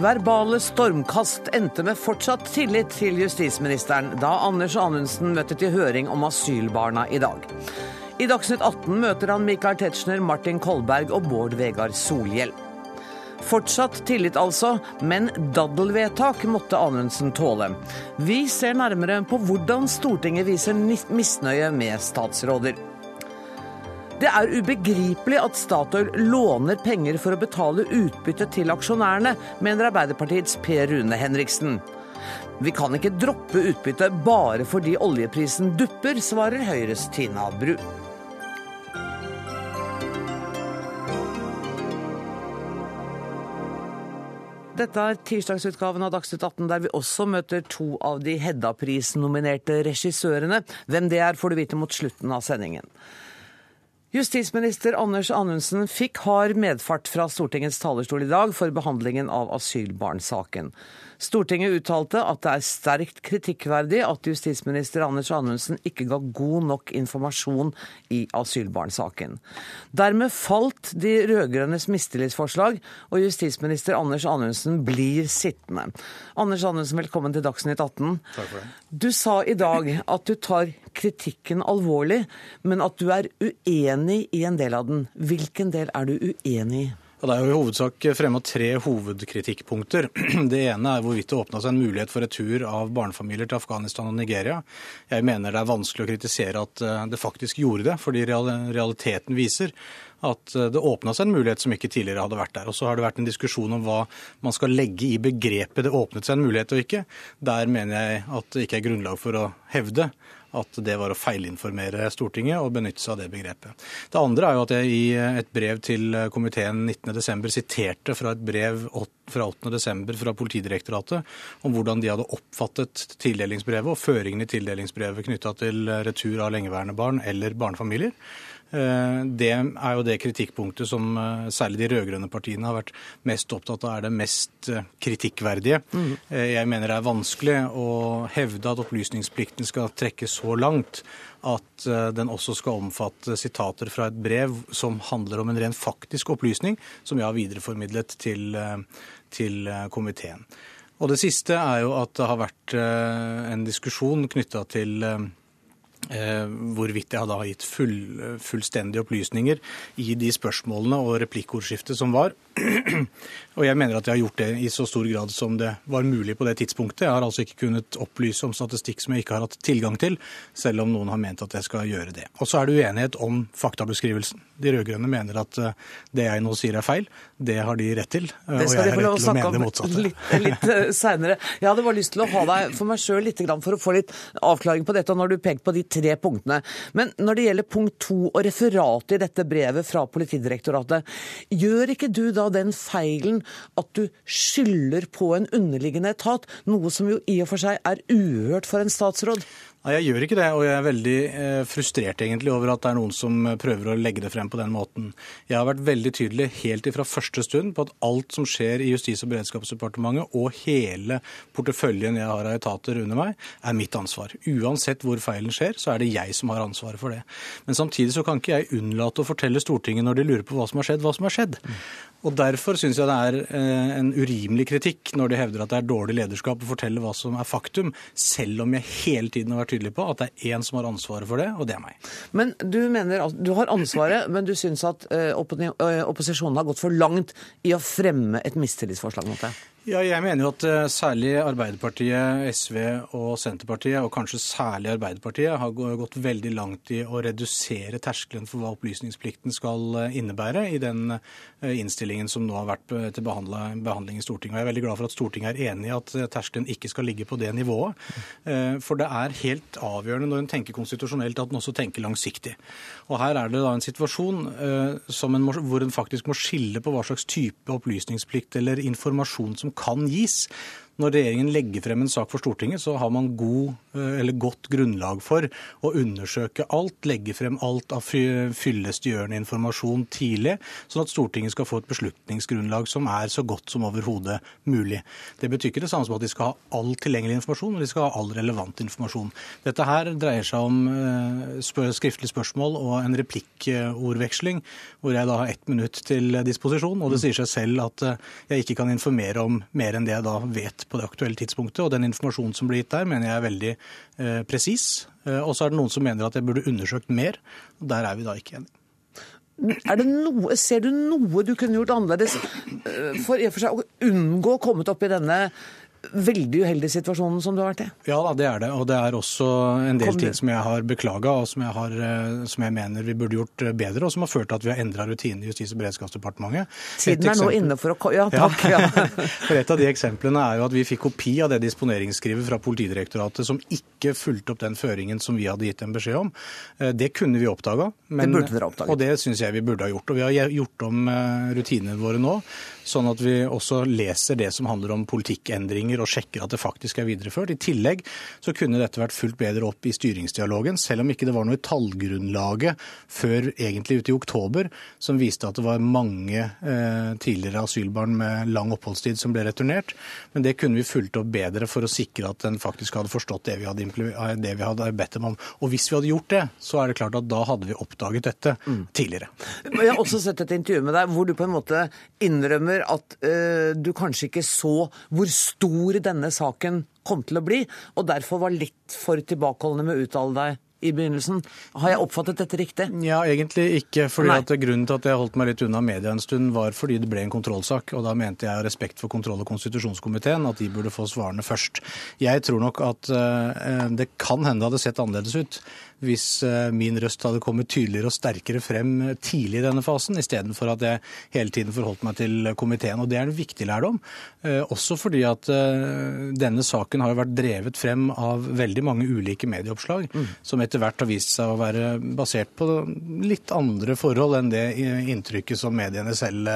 Verbale stormkast endte med fortsatt tillit til justisministeren da Anders Anundsen møtte til høring om asylbarna i dag. I Dagsnytt 18 møter han Michael Tetzschner, Martin Kolberg og Bård Vegar Solhjell. Fortsatt tillit altså, men daddelvedtak måtte Anundsen tåle. Vi ser nærmere på hvordan Stortinget viser misnøye med statsråder. Det er ubegripelig at Statoil låner penger for å betale utbytte til aksjonærene, mener Arbeiderpartiets Per Rune Henriksen. Vi kan ikke droppe utbytte bare fordi oljeprisen dupper, svarer Høyres Tina Bru. Dette er tirsdagsutgaven av Dagsnytt 18, der vi også møter to av de Hedda-prisnominerte regissørene. Hvem det er, får du vite mot slutten av sendingen. Justisminister Anders Anundsen fikk hard medfart fra Stortingets talerstol i dag for behandlingen av asylbarnsaken. Stortinget uttalte at det er sterkt kritikkverdig at justisminister Anders Anundsen ikke ga god nok informasjon i asylbarnsaken. Dermed falt de rød-grønnes mistillitsforslag, og justisminister Anders Anundsen blir sittende. Anders Anundsen, velkommen til Dagsnytt 18. Takk for det. Du sa i dag at du tar kritikken alvorlig, men at du er uenig i en del av den. Hvilken del er du uenig i? Det er jo i hovedsak fremma tre hovedkritikkpunkter. Det ene er hvorvidt det åpna seg en mulighet for retur av barnefamilier til Afghanistan og Nigeria. Jeg mener det er vanskelig å kritisere at eh, det faktisk gjorde det, fordi realiteten viser at eh, det åpna seg en mulighet som ikke tidligere hadde vært der. Og så har det vært en diskusjon om hva man skal legge i begrepet 'det åpnet seg en mulighet' og ikke. Der mener jeg at det ikke er grunnlag for å hevde at det var å feilinformere Stortinget og benytte seg av det begrepet. Det andre er jo at jeg i et brev til komiteen 19.12. siterte fra et brev fra 8.12. fra Politidirektoratet om hvordan de hadde oppfattet tildelingsbrevet og føringene i tildelingsbrevet knytta til retur av lengeværende barn eller barnefamilier. Eh, det er jo det kritikkpunktet som eh, særlig de rød-grønne partiene har vært mest opptatt av er det mest eh, kritikkverdige. Mm. Jeg mener det er vanskelig å hevde at opplysningsplikten skal trekkes så langt at den også skal omfatte sitater fra et brev som handler om en ren faktisk opplysning, som jeg har videreformidlet til, til komiteen. Og Det siste er jo at det har vært en diskusjon knytta til hvorvidt jeg hadde gitt full, fullstendige opplysninger i de spørsmålene og replikkordskiftet som var. Og jeg mener at jeg har gjort det i så stor grad som det var mulig på det tidspunktet. Jeg har altså ikke kunnet opplyse om statistikk som jeg ikke har hatt tilgang til, selv om noen har ment at jeg skal gjøre det. Og så er det uenighet om faktabeskrivelsen. De rød-grønne mener at eh, det jeg nå sier er feil. Det har de rett til. Eh, det skal de få lov å snakke om litt, litt eh, seinere. Jeg hadde bare lyst til å ha deg for meg sjøl litt for å få litt avklaring på dette. når du pekt på de tre punktene. Men når det gjelder punkt to og referatet i dette brevet fra Politidirektoratet, gjør ikke du da den feilen at du skylder på en underliggende etat, noe som jo i og for seg er uhørt for en statsråd? Nei, Jeg gjør ikke det, og jeg er veldig eh, frustrert egentlig over at det er noen som prøver å legge det frem på den måten. Jeg har vært veldig tydelig helt ifra første stund på at alt som skjer i Justis- og beredskapsdepartementet og hele porteføljen jeg har av etater under meg, er mitt ansvar. Uansett hvor feilen skjer, så er det jeg som har ansvaret for det. Men samtidig så kan ikke jeg unnlate å fortelle Stortinget når de lurer på hva som har skjedd, hva som har skjedd. Og Derfor syns jeg det er eh, en urimelig kritikk når de hevder at det er dårlig lederskap å fortelle hva som er faktum, selv om jeg hele tiden har vært tydelig på at det er én som har ansvaret for det, og det er meg. Men du mener at du har ansvaret, men du syns at eh, opposisjonen har gått for langt i å fremme et mistillitsforslag mot deg? Ja, jeg mener jo at eh, særlig Arbeiderpartiet, SV og Senterpartiet, og kanskje særlig Arbeiderpartiet, har gått veldig langt i å redusere terskelen for hva opplysningsplikten skal eh, innebære i den eh, innstillingen som nå har vært til behandling i Stortinget. Og jeg er veldig glad for at Stortinget er enig i at terskelen ikke skal ligge på det nivået. For det er helt avgjørende når en tenker konstitusjonelt at en også tenker langsiktig. Og her er det da en situasjon en må, hvor en faktisk må skille på hva slags type opplysningsplikt eller informasjon som kan gis Når regjeringen legger frem en sak for Stortinget, så har man god, eller godt grunnlag for å undersøke alt, legge frem alt av fyllestgjørende informasjon tidlig, sånn at Stortinget skal få et beslutningsgrunnlag som er så godt som overhodet mulig. Det betyr ikke det samme som at de skal ha all tilgjengelig informasjon, men de skal ha all relevant informasjon. Dette her dreier seg om eh, skriftlig spørsmål og en replikkordveksling, hvor jeg da har ett minutt til disposisjon. Og det sier seg selv at eh, jeg ikke kan informere om mer enn det jeg da vet på det aktuelle tidspunktet. Og den informasjonen som blir gitt der, mener jeg er veldig eh, presis. Eh, og så er det noen som mener at jeg burde undersøkt mer. og Der er vi da ikke enige. Noe, ser du noe du kunne gjort annerledes for, for seg å unngå å komme opp i denne veldig uheldig situasjonen som du har vært i? Ja da, det er det. Og det er også en del ting som jeg har beklaga, og som jeg, har, eh, som jeg, mener vi burde gjort eh, bedre, og som har ført til at vi har endra rutinene i Justis- og beredskapsdepartementet. Tiden er nå inne for å Ja, takk. Ja. for Et av de eksemplene er jo at vi fikk kopi av det disponeringsskrivet fra Politidirektoratet som ikke fulgte opp den føringen som vi hadde gitt en beskjed om. Eh, det kunne vi oppdaga, og det syns jeg vi burde ha gjort. Og vi har gjort om rutinene våre nå, sånn at vi også leser det som handler om politikkendringer og sjekker at det faktisk er videreført. I tillegg så kunne dette vært fulgt bedre opp i styringsdialogen, selv om ikke det var noe i tallgrunnlaget før egentlig ute i oktober som viste at det var mange eh, tidligere asylbarn med lang oppholdstid som ble returnert. Men det kunne vi fulgt opp bedre for å sikre at den faktisk hadde forstått det vi hadde, det vi hadde bedt dem om. Og hvis vi hadde gjort det, så er det klart at da hadde vi oppdaget dette mm. tidligere. Jeg har også sett et intervju med deg hvor du på en måte innrømmer at uh, du kanskje ikke så hvor stor denne saken kom til å bli, og derfor var litt for tilbakeholdne med å uttale deg i begynnelsen. Har jeg oppfattet dette riktig? Ja, egentlig ikke. fordi at Grunnen til at jeg holdt meg litt unna media en stund, var fordi det ble en kontrollsak. Og da mente jeg av respekt for kontroll- og konstitusjonskomiteen at de burde få svarene først. Jeg tror nok at uh, det kan hende det hadde sett annerledes ut hvis eh, min røst hadde kommet tydeligere og sterkere frem tidlig i denne fasen, istedenfor at jeg hele tiden forholdt meg til komiteen. Og Det er en viktig lærdom. Eh, også fordi at eh, denne saken har vært drevet frem av veldig mange ulike medieoppslag, mm. som etter hvert har vist seg å være basert på litt andre forhold enn det inntrykket som mediene selv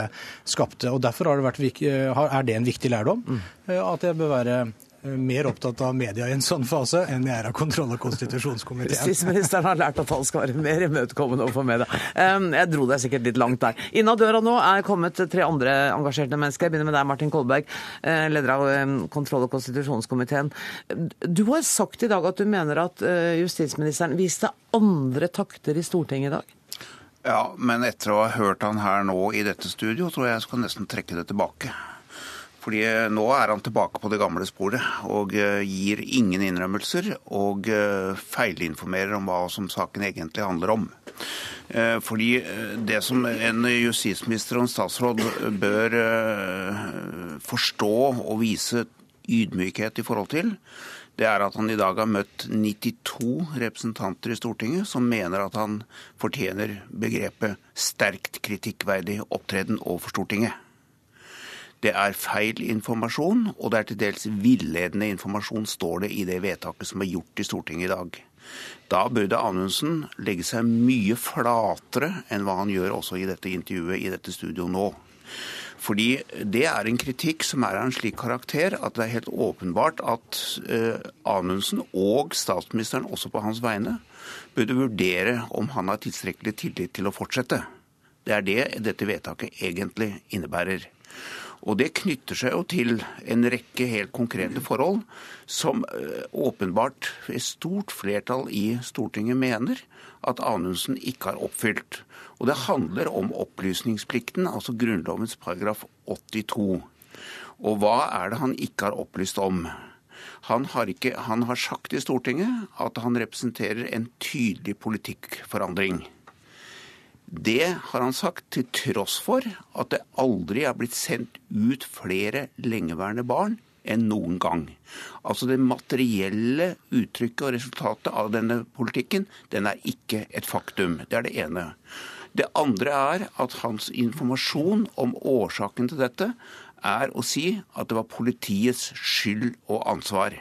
skapte. Og Derfor det vært, er det en viktig lærdom. Mm. At jeg bør være mer opptatt av media i en sånn fase enn jeg er av kontroll- og konstitusjonskomiteen. Justisministeren har lært at han skal være mer imøtekommende overfor media. Jeg dro deg sikkert litt langt der. Inna døra nå er kommet tre andre engasjerte mennesker. Jeg begynner med deg, Martin Kolberg, eh, leder av kontroll- og konstitusjonskomiteen. Du har sagt i dag at du mener at eh, justisministeren viste andre takter i Stortinget i dag? Ja, men etter å ha hørt han her nå i dette studio, tror jeg jeg skal nesten trekke det tilbake. Fordi eh, nå er han tilbake på det gamle sporet og eh, gir ingen innrømmelser og eh, feilinformerer om hva som saken egentlig handler om. Fordi det som en justisminister og en statsråd bør forstå og vise ydmykhet i forhold til, det er at han i dag har møtt 92 representanter i Stortinget som mener at han fortjener begrepet sterkt kritikkverdig opptreden overfor Stortinget. Det er feil informasjon, og det er til dels villedende informasjon, står det i det vedtaket som er gjort i Stortinget i dag. Da burde Anundsen legge seg mye flatere enn hva han gjør også i dette intervjuet i dette studioet nå. Fordi det er en kritikk som er av en slik karakter at det er helt åpenbart at eh, Anundsen og statsministeren også på hans vegne burde vurdere om han har tilstrekkelig tillit til å fortsette. Det er det dette vedtaket egentlig innebærer. Og det knytter seg jo til en rekke helt konkrete forhold som eh, åpenbart et stort flertall i Stortinget mener at Anundsen ikke har oppfylt. Og det handler om opplysningsplikten, altså Grunnlovens paragraf 82. Og hva er det han ikke har opplyst om? Han har, ikke, han har sagt i Stortinget at han representerer en tydelig politikkforandring. Det har han sagt til tross for at det aldri er blitt sendt ut flere lengeværende barn enn noen gang. Altså Det materielle uttrykket og resultatet av denne politikken den er ikke et faktum. Det er det ene. Det andre er at hans informasjon om årsaken til dette er å si at det var politiets skyld og ansvar.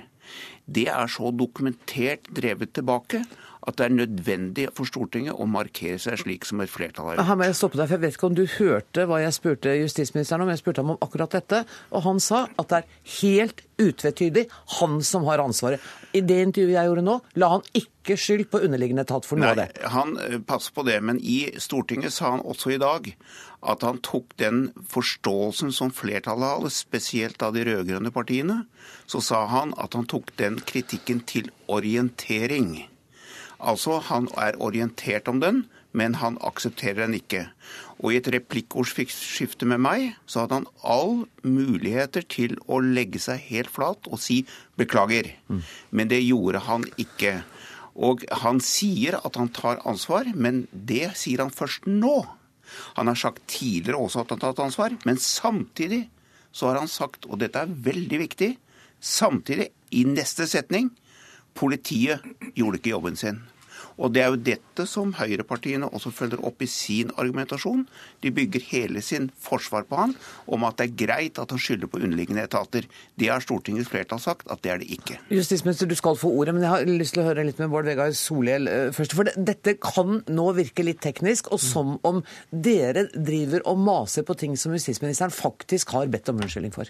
Det er så dokumentert drevet tilbake at det er nødvendig for Stortinget å markere seg slik som et flertall har gjort. Her må jeg stoppe deg, for jeg vet ikke om du hørte hva jeg spurte justisministeren om. Jeg spurte ham om akkurat dette, og han sa at det er helt utvetydig han som har ansvaret. I det intervjuet jeg gjorde nå, la han ikke skyld på underliggende etat for noe av det. Han eh, passer på det, men i Stortinget sa han også i dag at han tok den forståelsen som flertallet hadde, spesielt av de rød-grønne partiene, så sa han at han tok den kritikken til orientering. Altså, han er orientert om den, men han aksepterer den ikke. Og i et replikkordskifte med meg så hadde han all muligheter til å legge seg helt flat og si beklager. Mm. Men det gjorde han ikke. Og han sier at han tar ansvar, men det sier han først nå. Han har sagt tidligere også at han har tatt ansvar, men samtidig så har han sagt, og dette er veldig viktig, samtidig, i neste setning, politiet gjorde ikke jobben sin. Og det er jo dette som høyrepartiene også følger opp i sin argumentasjon. De bygger hele sin forsvar på han om at det er greit at han skylder på underliggende etater. Det har Stortingets flertall sagt at det er det ikke. Justisminister, du skal få ordet, men jeg har lyst til å høre litt med Bård Vegar Solhjell eh, først. For dette kan nå virke litt teknisk, og som om dere driver og maser på ting som justisministeren faktisk har bedt om unnskyldning for.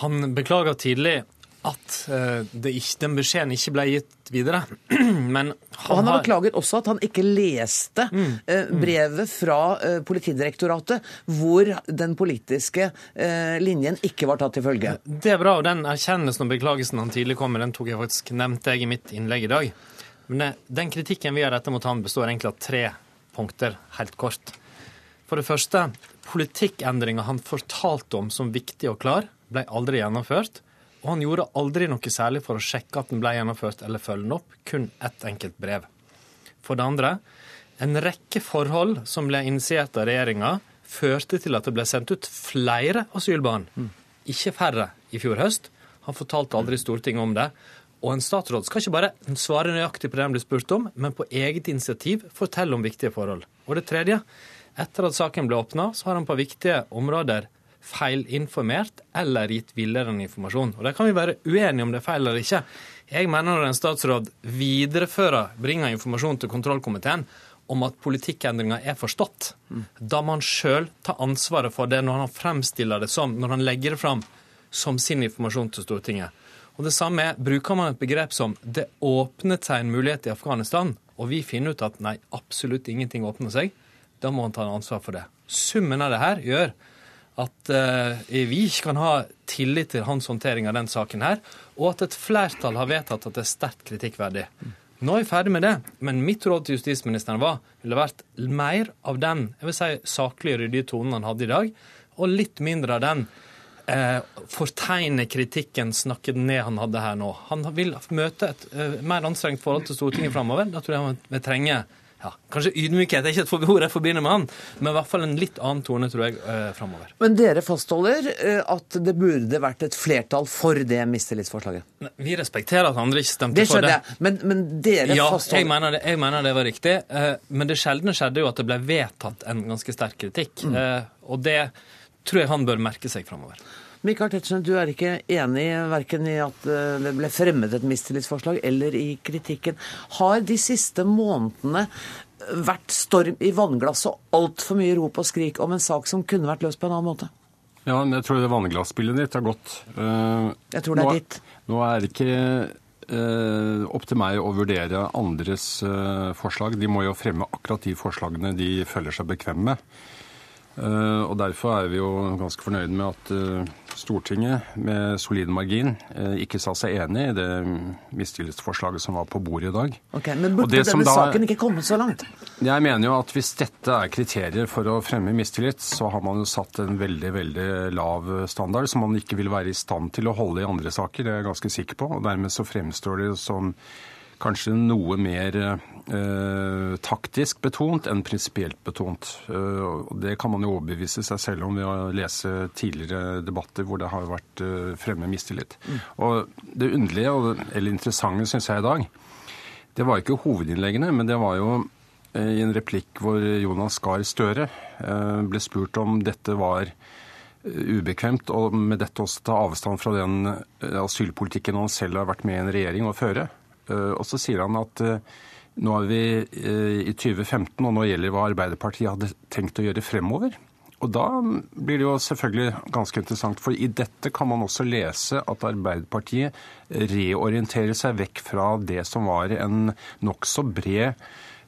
Han beklager tidlig at uh, ikke, den beskjeden ikke ble gitt videre. Men han, han har beklaget også at han ikke leste mm, uh, brevet fra uh, Politidirektoratet, hvor den politiske linjen ikke var tatt til følge. Det er bra, og den erkjennelsen og beklagelsen han tidlig kom med, den tok jeg faktisk, nevnte jeg i mitt innlegg i dag. Men den kritikken vi har rettet mot han, består egentlig av tre punkter, helt kort. For det første, politikkendringa han fortalte om som viktig og klar, ble aldri gjennomført. Og han gjorde aldri noe særlig for å sjekke at den ble gjennomført eller følge den opp, kun ett enkelt brev. For det andre, en rekke forhold som ble initiert av regjeringa, førte til at det ble sendt ut flere asylbarn, ikke færre, i fjor høst. Han fortalte aldri Stortinget om det. Og en statsråd skal ikke bare svare nøyaktig på det han blir spurt om, men på eget initiativ fortelle om viktige forhold. Og det tredje, etter at saken ble åpna, så har han på viktige områder feilinformert eller gitt villedende informasjon. Og Der kan vi være uenige om det er feil eller ikke. Jeg mener når en statsråd viderefører, bringer informasjon til kontrollkomiteen om at politikkendringa er forstått, da må han sjøl ta ansvaret for det når han fremstiller det som, når han legger det fram som sin informasjon til Stortinget. Og det samme er, Bruker man et begrep som 'det åpnet seg en mulighet i Afghanistan', og vi finner ut at nei, absolutt ingenting åpner seg, da må han ta ansvar for det. Summen av det her gjør at uh, vi ikke kan ha tillit til hans håndtering av den saken her, og at et flertall har vedtatt at det er sterkt kritikkverdig. Nå er vi ferdig med det, men mitt råd til justisministeren var ville vært mer av den jeg vil si, saklige, ryddige tonen han hadde i dag, og litt mindre av den eh, fortegne kritikken, snakke ned han hadde her nå. Han vil møte et eh, mer anstrengt forhold til Stortinget framover. Da tror jeg han vil trenge ja, Kanskje ydmykhet er ikke et ord jeg forbinder med han, men i hvert fall en litt annen tone, tror jeg, eh, framover. Men dere fastholder eh, at det burde vært et flertall for det mistillitsforslaget? Vi respekterer at andre ikke stemte for det. Det skjønner jeg, men, men dere ja, fastholder jeg mener, det, jeg mener det var riktig. Eh, men det sjeldne skjedde jo at det ble vedtatt en ganske sterk kritikk. Mm. Og det tror jeg han bør merke seg framover. Michael Tetzschner, du er ikke enig verken i at eh, det ble fremmet et mistillitsforslag eller i kritikken. Har de siste månedene vært storm i vannglasset og altfor mye rop og skrik om en sak som kunne vært løst på en annen måte? Ja, men jeg tror det vannglassbildet ditt har gått. Uh, jeg tror det er ditt. Nå er det ikke uh, opp til meg å vurdere andres uh, forslag. De må jo fremme akkurat de forslagene de føler seg bekvemme med. Eh, og Derfor er vi jo ganske fornøyd med at eh, Stortinget med solid margin eh, ikke sa seg enig i det mistillitsforslaget som var på bordet i dag. Ok, Men burde denne da, saken ikke kommet så langt? Jeg mener jo at hvis dette er kriterier for å fremme mistillit, så har man jo satt en veldig veldig lav standard som man ikke vil være i stand til å holde i andre saker. Det er jeg ganske sikker på. og Dermed så fremstår det som kanskje noe mer eh, taktisk betont enn prinsipielt betont. Eh, det kan man jo overbevise seg selv om ved å lese tidligere debatter hvor det har vært eh, fremme mistillit. Mm. Og det underlige, eller interessante, syns jeg i dag, det var ikke hovedinnleggene, men det var jo uh, i en replikk hvor Jonas Gahr Støre ble spurt om dette var ubekvemt, og med dette også ta avstand fra den asylpolitikken han selv har vært med i en regjering å føre. Eh, og så sier han at eh, Nå er vi i 2015, og nå gjelder hva Arbeiderpartiet hadde tenkt å gjøre fremover. Og da blir det jo selvfølgelig ganske interessant, for i dette kan man også lese at Arbeiderpartiet reorienterer seg vekk fra det som var en nokså bred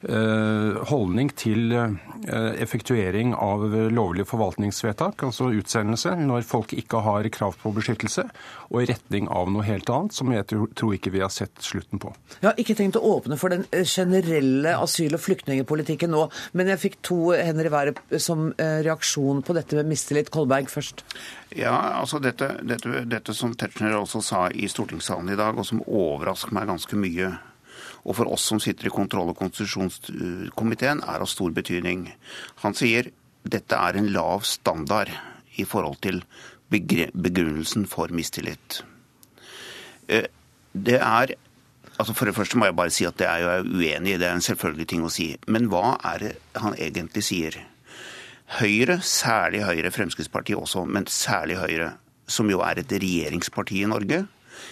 Eh, holdning til eh, effektuering av lovlige forvaltningsvedtak, altså utsendelse, når folk ikke har krav på beskyttelse, og i retning av noe helt annet, som jeg tror ikke vi har sett slutten på. Jeg har ikke tenkt å åpne for den eh, generelle asyl- og flyktningpolitikken nå, men jeg fikk to hender i været som reaksjon på dette med mistillit. Kolberg først. Ja, altså dette, dette, dette som Tetzschner også sa i stortingssalen i dag, og som overrasker meg ganske mye og for oss som sitter i kontroll- og konstitusjonskomiteen, er av stor betydning. Han sier dette er en lav standard i forhold til begrunnelsen for mistillit. Eh, det er altså For det første må jeg bare si at det er jeg uenig det er en selvfølgelig ting å si. Men hva er det han egentlig sier? Høyre, særlig Høyre, Fremskrittspartiet også, men særlig Høyre, som jo er et regjeringsparti i Norge,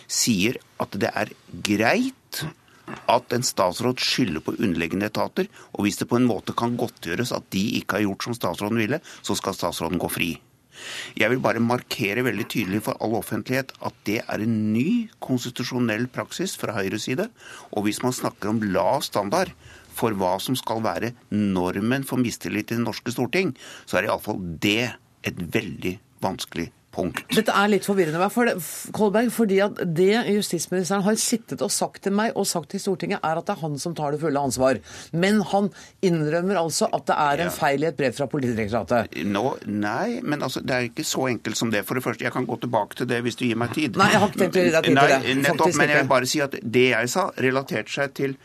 sier at det er greit at en statsråd skylder på underliggende etater, og hvis det på en måte kan godtgjøres at de ikke har gjort som statsråden ville, så skal statsråden gå fri. Jeg vil bare markere veldig tydelig for all offentlighet at det er en ny konstitusjonell praksis fra Høyres side. Og hvis man snakker om lav standard for hva som skal være normen for mistillit i det norske storting, så er iallfall det et veldig vanskelig punkt. Dette er litt forvirrende for det, Kolberg, fordi at det justisministeren har sittet og sagt til meg og sagt til Stortinget, er at det er han som tar det fulle ansvar. Men han innrømmer altså at det er en feil i et brev fra Politidirektoratet. Nå, nei, men altså, det er ikke så enkelt som det. For det første, jeg kan gå tilbake til det hvis du gir meg tid. Nei, jeg har ikke tenkt å gi deg tid til det. Nettopp, men jeg vil bare si at det jeg sa, relaterte seg til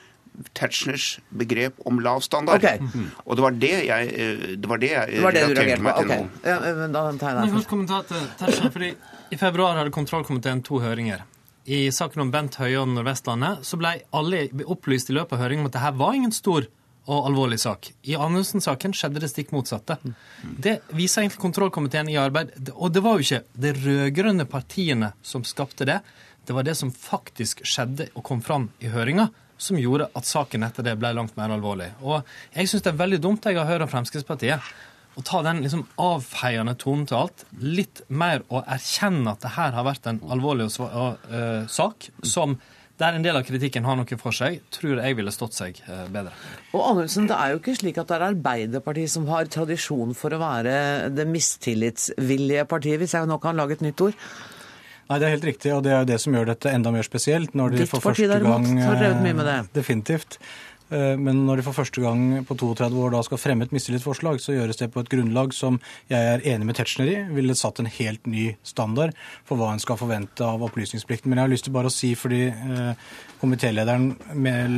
Tetzschners begrep om lav standard. Okay. Og det var det jeg, eh, det var det jeg det var det relaterte meg til okay. nå. Ja, da tar jeg først kommentar til Tetzschner, fordi I februar hadde kontrollkomiteen to høringer. I saken om Bent Høie og Nordvestlandet så ble alle opplyst i løpet av høringen om at dette var ingen stor og alvorlig sak. I Anundsen-saken skjedde det stikk motsatte. Det viser egentlig kontrollkomiteen i arbeid. Og det var jo ikke de rød-grønne partiene som skapte det. Det var det som faktisk skjedde og kom fram i høringa, som gjorde at saken etter det ble langt mer alvorlig. Og jeg syns det er veldig dumt jeg har hørt av Fremskrittspartiet å ta den liksom avfeiende tonen til alt. Litt mer å erkjenne at det her har vært en alvorlig uh, sak som der en del av kritikken har noe for seg, tror jeg ville stått seg uh, bedre. Og Andersen, Det er jo ikke slik at det er Arbeiderpartiet som har tradisjon for å være det mistillitsvillige partiet, hvis jeg nå kan lage et nytt ord. Nei, Det er helt riktig, og det er jo det som gjør dette enda mer spesielt. når de Ditt for parti derimot har drevet mye med det. Eh, definitivt. Eh, men når de for første gang på 32 år da skal fremme et mistillitsforslag, så gjøres det på et grunnlag som jeg er enig med Tetzschner i, ville satt en helt ny standard for hva en skal forvente av opplysningsplikten. Men jeg har lyst til bare å si, fordi eh, komitélederen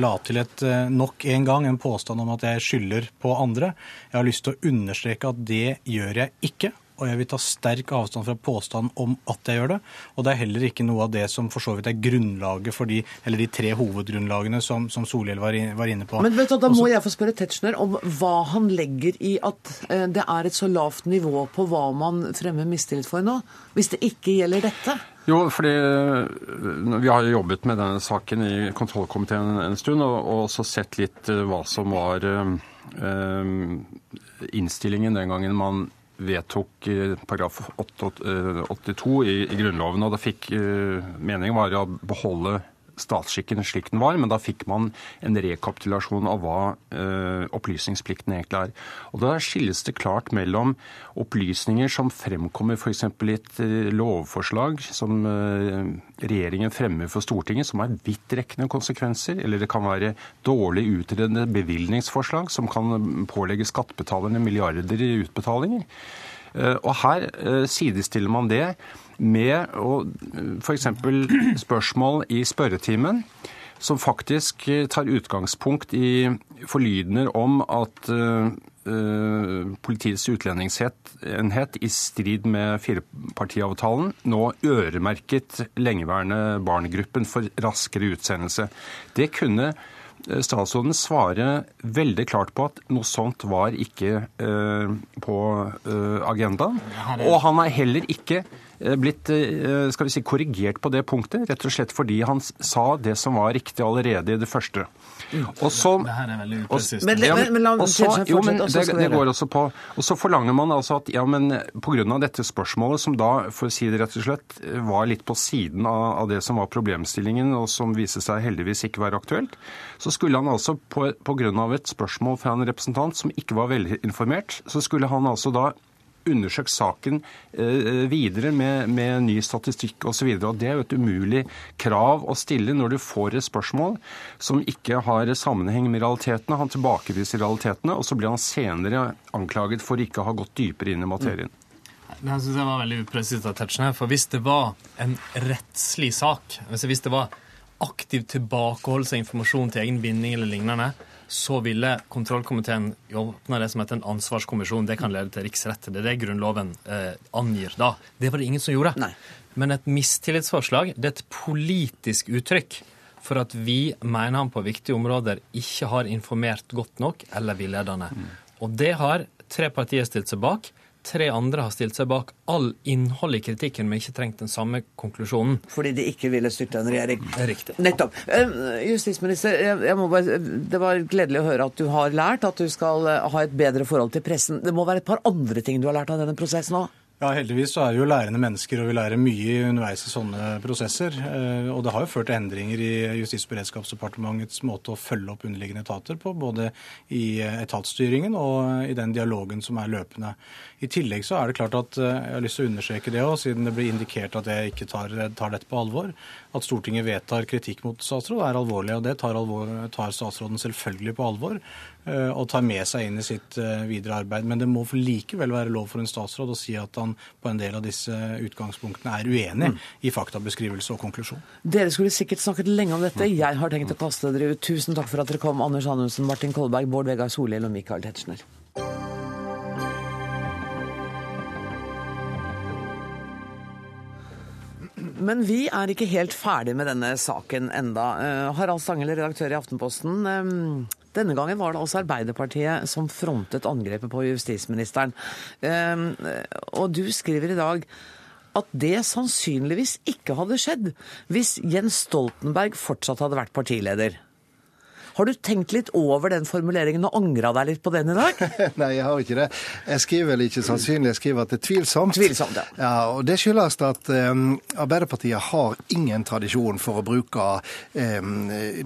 la til et nok en gang en påstand om at jeg skylder på andre. Jeg har lyst til å understreke at det gjør jeg ikke og jeg vil ta sterk avstand fra påstanden om at jeg gjør det. Og det er heller ikke noe av det som for så vidt er grunnlaget for de, eller de tre hovedgrunnlagene som, som Solhjell var, var, inne på. Men vet du, Da må Også, jeg få spørre Tetzschner om hva han legger i at eh, det er et så lavt nivå på hva man fremmer mistillit for nå, hvis det ikke gjelder dette? Jo, fordi eh, vi har jobbet med denne saken i kontrollkomiteen en stund, og, og også sett litt eh, hva som var øh, innstillingen den gangen man vedtok paragraf 82 i, i Grunnloven. og da fikk Meningen var å beholde statsskikken slik den var, men da fikk man en rekapitulasjon av hva eh, opplysningsplikten egentlig er. Og Da skilles det klart mellom opplysninger som fremkommer f.eks. i et eh, lovforslag som eh, regjeringen fremmer for Stortinget, som har vidtrekkende konsekvenser, eller det kan være dårlig utredende bevilgningsforslag som kan pålegge skattebetalerne milliarder i utbetalinger. Og her sidestiller man det med f.eks. spørsmål i spørretimen som faktisk tar utgangspunkt i forlydender om at uh, Politiets utlendingsenhet i strid med firepartiavtalen nå øremerket lengeværende barnegruppen for raskere utsendelse. Det kunne statsråden svare veldig klart på at noe sånt var ikke på agendaen. Og han er heller ikke eh, blitt eh, skal vi si, korrigert på det punktet, rett og slett fordi han sa det som var riktig allerede i det første. Og så, og, ja, men og så- jo, men det, det går også på Og så forlanger man altså at ja, men pga. dette spørsmålet, som da, for å si det rett og slett, var litt på siden av, av det som var problemstillingen, og som viste seg heldigvis ikke være aktuelt, så skulle han altså på pga. et spørsmål fra en representant som ikke var velinformert, så skulle han altså da undersøkt saken eh, videre med, med ny statistikk osv. Det er jo et umulig krav å stille når du får et spørsmål som ikke har sammenheng med realitetene. Han tilbakeviser realitetene, og så blir han senere anklaget for ikke å ha gått dypere inn i materien. Det her synes jeg var veldig upresist av Tetzschner. For hvis det var en rettslig sak, altså hvis det var aktiv tilbakeholdelse av informasjon til egen vinning eller lignende, så ville kontrollkomiteen åpna det som heter en ansvarskommisjon. Det kan lede til riksrett. Det er det Grunnloven eh, angir da. Det var det ingen som gjorde. Nei. Men et mistillitsforslag det er et politisk uttrykk for at vi mener han på viktige områder ikke har informert godt nok eller villedende. Og det har tre partier stilt seg bak. Tre andre har stilt seg bak all innholdet i kritikken, men ikke trengt den samme konklusjonen. Fordi de ikke ville styrte en regjering. Riktig. Nettopp. Justisminister, jeg, jeg må bare, det var gledelig å høre at du har lært at du skal eh, ha et bedre forhold til pressen. Det må være et par andre ting du har lært av denne prosessen òg? Ja, Heldigvis så er vi jo lærende mennesker, og vi lærer mye underveis i sånne prosesser. Eh, Og det har jo ført til endringer i Justis- og beredskapsdepartementets måte å følge opp underliggende etater på, både i etatsstyringen og i den dialogen som er løpende. I tillegg så er det klart at eh, jeg har lyst til å understreke det òg, siden det blir indikert at jeg ikke tar, tar dette på alvor. At Stortinget vedtar kritikk mot statsråd er alvorlig, og det tar, alvor, tar statsråden selvfølgelig på alvor eh, og tar med seg inn i sitt eh, videre arbeid. Men det må for likevel være lov for en statsråd å si at han på en del av disse utgangspunktene er uenig i faktabeskrivelse og konklusjon. Dere skulle sikkert snakket lenge om dette. Jeg har tenkt å kaste dere ut. Tusen takk for at dere kom, Anders Anundsen, Martin Kolberg, Bård Vegar Solhjell og Michael Tetzschner. Men vi er ikke helt ferdig med denne saken enda. Eh, Harald Stanghelle, redaktør i Aftenposten. eh, Denne gangen var det altså Arbeiderpartiet som frontet angrepet på justisministeren. Eh, Og du skriver i dag at det sannsynligvis ikke hadde skjedd hvis Jens Stoltenberg fortsatt hadde vært partileder. Har du tenkt litt over den formuleringen og angra deg litt på den i dag? Nei, jeg har ikke det. Jeg skriver vel ikke sannsynlig, jeg skriver at det er tvilsomt. Tvilsomt, ja. ja og Det skyldes at um, Arbeiderpartiet har ingen tradisjon for å bruke um,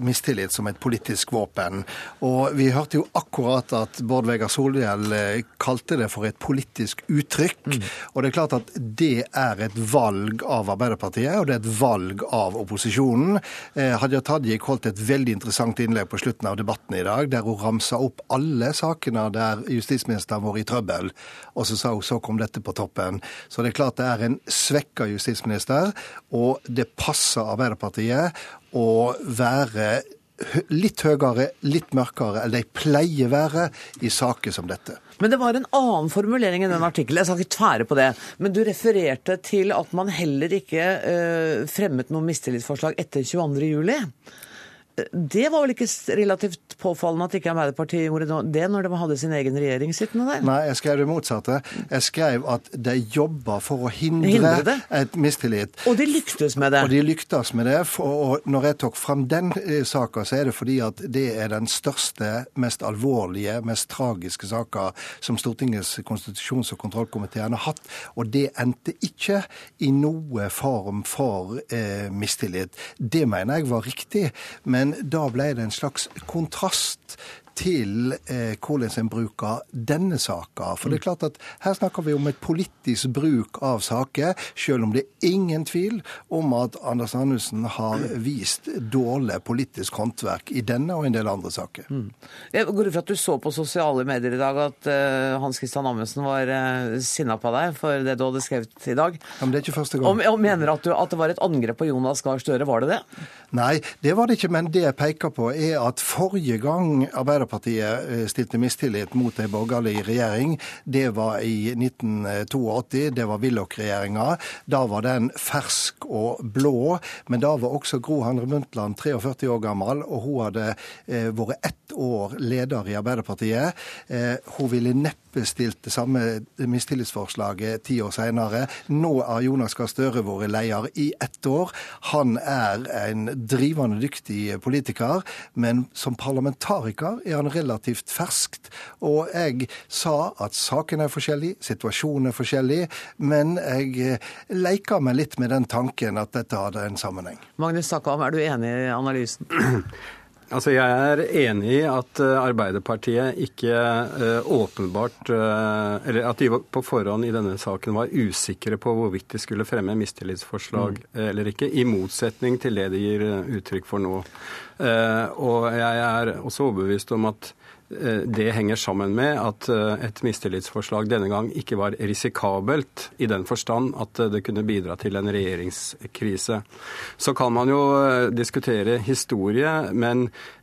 mistillit som et politisk våpen. Og vi hørte jo akkurat at Bård Vegar Solhjell eh, kalte det for et politisk uttrykk. Mm. Og det er klart at det er et valg av Arbeiderpartiet, og det er et valg av opposisjonen. Eh, Hadia Tajik holdt et veldig interessant innlegg på slutten av debatten i dag, der hun ramsa opp alle sakene der justisministeren var i trøbbel, og så sa hun så kom dette på toppen. Så det er klart det er en svekka justisminister, og det passer Arbeiderpartiet å være litt høyere, litt mørkere, eller de pleier være i saker som dette. Men det var en annen formulering i den artikkelen. Jeg skal ikke tvære på det. Men du refererte til at man heller ikke eh, fremmet noe mistillitsforslag etter 22. Det var vel ikke relativt påfallende at ikke Arbeiderpartiet gjorde det når de hadde sin egen regjering sittende der? Nei, jeg skrev det motsatte. Jeg skrev at de jobber for å hindre, Hindre et mistillit. Og de lyktes med det. Og de lyktes med det. Og når jeg tok fram den eh, saka, så er det fordi at det er den største, mest alvorlige, mest tragiske saka som Stortingets konstitusjons- og kontrollkomité har hatt. Og det endte ikke i noe form for eh, mistillit. Det mener jeg var riktig. Men da ble det en slags kontrast til eh, hvordan en bruker denne saka. For det er klart at her snakker vi om et politisk bruk av saker, selv om det er ingen tvil om at Anders Anundsen har vist dårlig politisk håndverk i denne og en del andre saker. Jeg går ut fra at du så på sosiale medier i dag at uh, Hans Christian Amundsen var uh, sinna på deg for det du hadde skrevet i dag. Ja, men det er ikke første Og, gang. og mener at, du, at det var et angrep på Jonas Gahr Støre, var det det? Nei, det var det ikke. Men det jeg peker på, er at forrige gang Arbeiderpartiet eh, stilte mistillit mot en borgerlig regjering, det var i 1982. Det var Willoch-regjeringa. Da var den fersk og blå. Men da var også Gro Harlem Muntland 43 år gammel, og hun hadde eh, vært ett år leder i Arbeiderpartiet. Eh, hun ville nettopp oppstilt det samme mistillitsforslaget ti år senere. Nå har Jonas Gahr Støre vært leder i ett år. Han er en drivende dyktig politiker, men som parlamentariker er han relativt ferskt. Og jeg sa at saken er forskjellig, situasjonen er forskjellig, men jeg leker meg litt med den tanken at dette hadde en sammenheng. Magnus Takvam, er du enig i analysen? Altså, Jeg er enig i at eh, Arbeiderpartiet ikke uh, åpenbart uh, Eller at de på forhånd i denne saken var usikre på hvorvidt de skulle fremme mistillitsforslag mm. eller ikke, i motsetning til det de gir uttrykk for nå. Og jeg er også overbevist om at Eh, det henger sammen med at eh, et mistillitsforslag denne gang ikke var risikabelt, i den forstand at eh, det kunne bidra til en regjeringskrise. Så kan man jo diskutere historie, men Eh,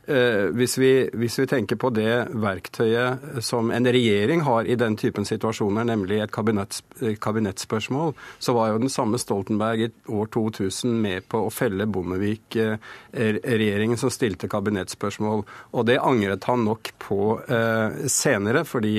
hvis vi, hvis vi, tenker på det verktøyet som en regjering har i den typen situasjoner, nemlig et kabinetts, kabinettspørsmål, så var jo den samme Stoltenberg i år 2000 med på å felle Bondevik-regjeringen som stilte kabinettspørsmål. Og det angret han nok på eh, senere, fordi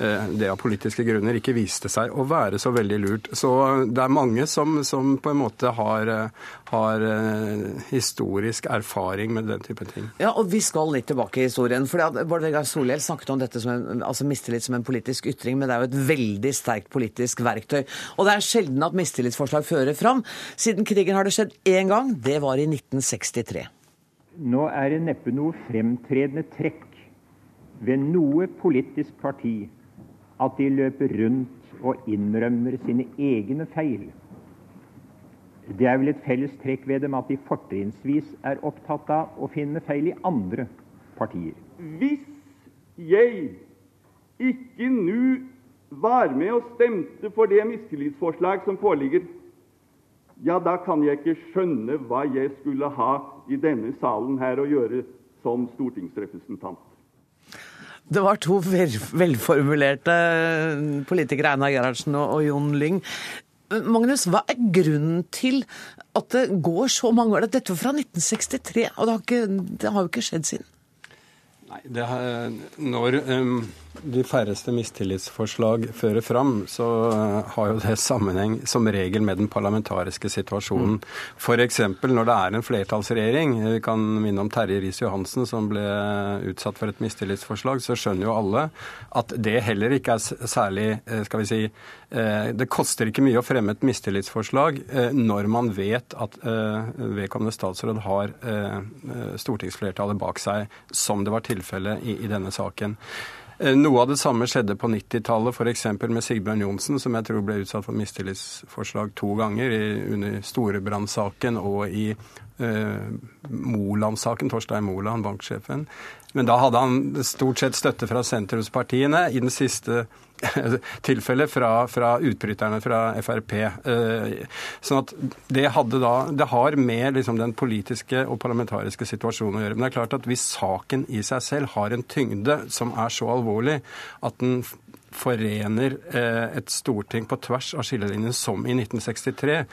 Eh, det av politiske grunner ikke viste seg å være så veldig lurt. Så det er mange som, som på en måte har, eh, har, eh, historisk erfaring med den type ting. Ja, og vi skal litt tilbake i historien. for Bård Vegar Solhjell snakket om dette som en, altså mistillit som en politisk ytring, men det er jo et veldig sterkt politisk verktøy. Og det er sjelden at mistillitsforslag fører fram. Siden krigen har det skjedd én gang. Det var i 1963. Nå er det neppe noe fremtredende trekk ved noe politisk parti at de løper rundt og innrømmer sine egne feil. Det er vel et felles trekk ved dem at de fortrinnsvis er opptatt av å finne feil i andre partier. Hvis jeg ikke nå var med og stemte for det mistillitsforslag som foreligger, ja, da kan jeg ikke skjønne hva jeg skulle ha i denne salen her å gjøre som stortingsrepresentant. Det var to velformulerte politikere, Einar Gerhardsen og Jon Lyng. Magnus, hva er grunnen til at det går så mange år? Dette var fra 1963, og det har, ikke, det har jo ikke skjedd siden. Nei, har, Når um, de færreste mistillitsforslag fører fram, så uh, har jo det sammenheng som regel med den parlamentariske situasjonen. Mm. F.eks. når det er en flertallsregjering. Vi kan minne om Terje Riis-Johansen som ble utsatt for et mistillitsforslag. Så skjønner jo alle at det heller ikke er særlig uh, skal vi si, Det koster ikke mye å fremme et mistillitsforslag når man vet at vedkommende statsråd har stortingsflertallet bak seg, som det var tilfellet i, i denne saken. Eh, noe av det samme skjedde på 90-tallet, f.eks. med Sigbjørn Johnsen, som jeg tror ble utsatt for mistillitsforslag to ganger, i, under Storebrand-saken og i eh, Moland-saken, Torstein Moland, banksjefen. Men da hadde han stort sett støtte fra sentrumspartiene. I den siste tilfellet fra, fra utbryterne fra Frp. Eh, sånn at det da Det har med liksom den politiske og parlamentariske situasjonen å gjøre. Men det er klart at hvis saken i seg selv har en tyngde som er så alvorlig at den forener eh, et storting på tvers av skillelinjene som i 1963,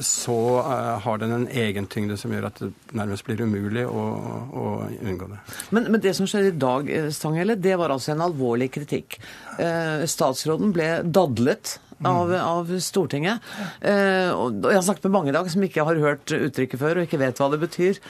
så uh, har den en egen tyngde som gjør at det nærmest blir umulig å, å unngå det. Men, men, det som skjedde i dag, eh, Stanghelle, det var altså en alvorlig kritikk. Uh, statsråden ble dadlet av, av Stortinget. Eh, og jeg har snakket med mange i dag som ikke har hørt uttrykket før og ikke vet hva det betyr.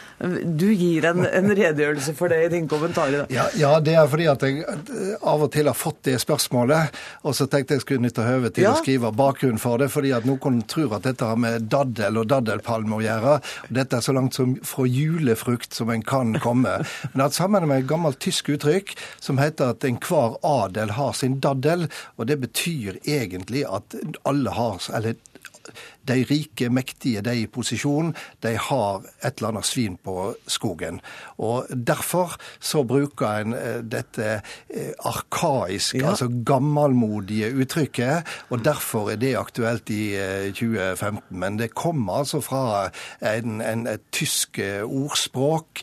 Du gir en, en redegjørelse for det i din kommentar i dag. Ja, ja, det er fordi at jeg eh, av og til har fått det spørsmålet, og så tenkte jeg skulle nytte høvet til ja. å skrive bakgrunnen for det, fordi at noen tror at dette har med daddel og daddelpalme å gjøre. og Dette er så langt som fra julefrukt som en kan komme. Men det har sammen med et gammelt tysk uttrykk som heter at enhver adel har sin daddel, og det betyr egentlig at at alle har eller de rike, mektige, de i posisjon, de har et eller annet svin på skogen. Og Derfor så bruker en eh, dette arkaisk, arkaiske, ja. altså gammelmodige uttrykket, og derfor er det aktuelt i 2015. Eh, Men det kommer altså fra en, en, et tysk ordspråk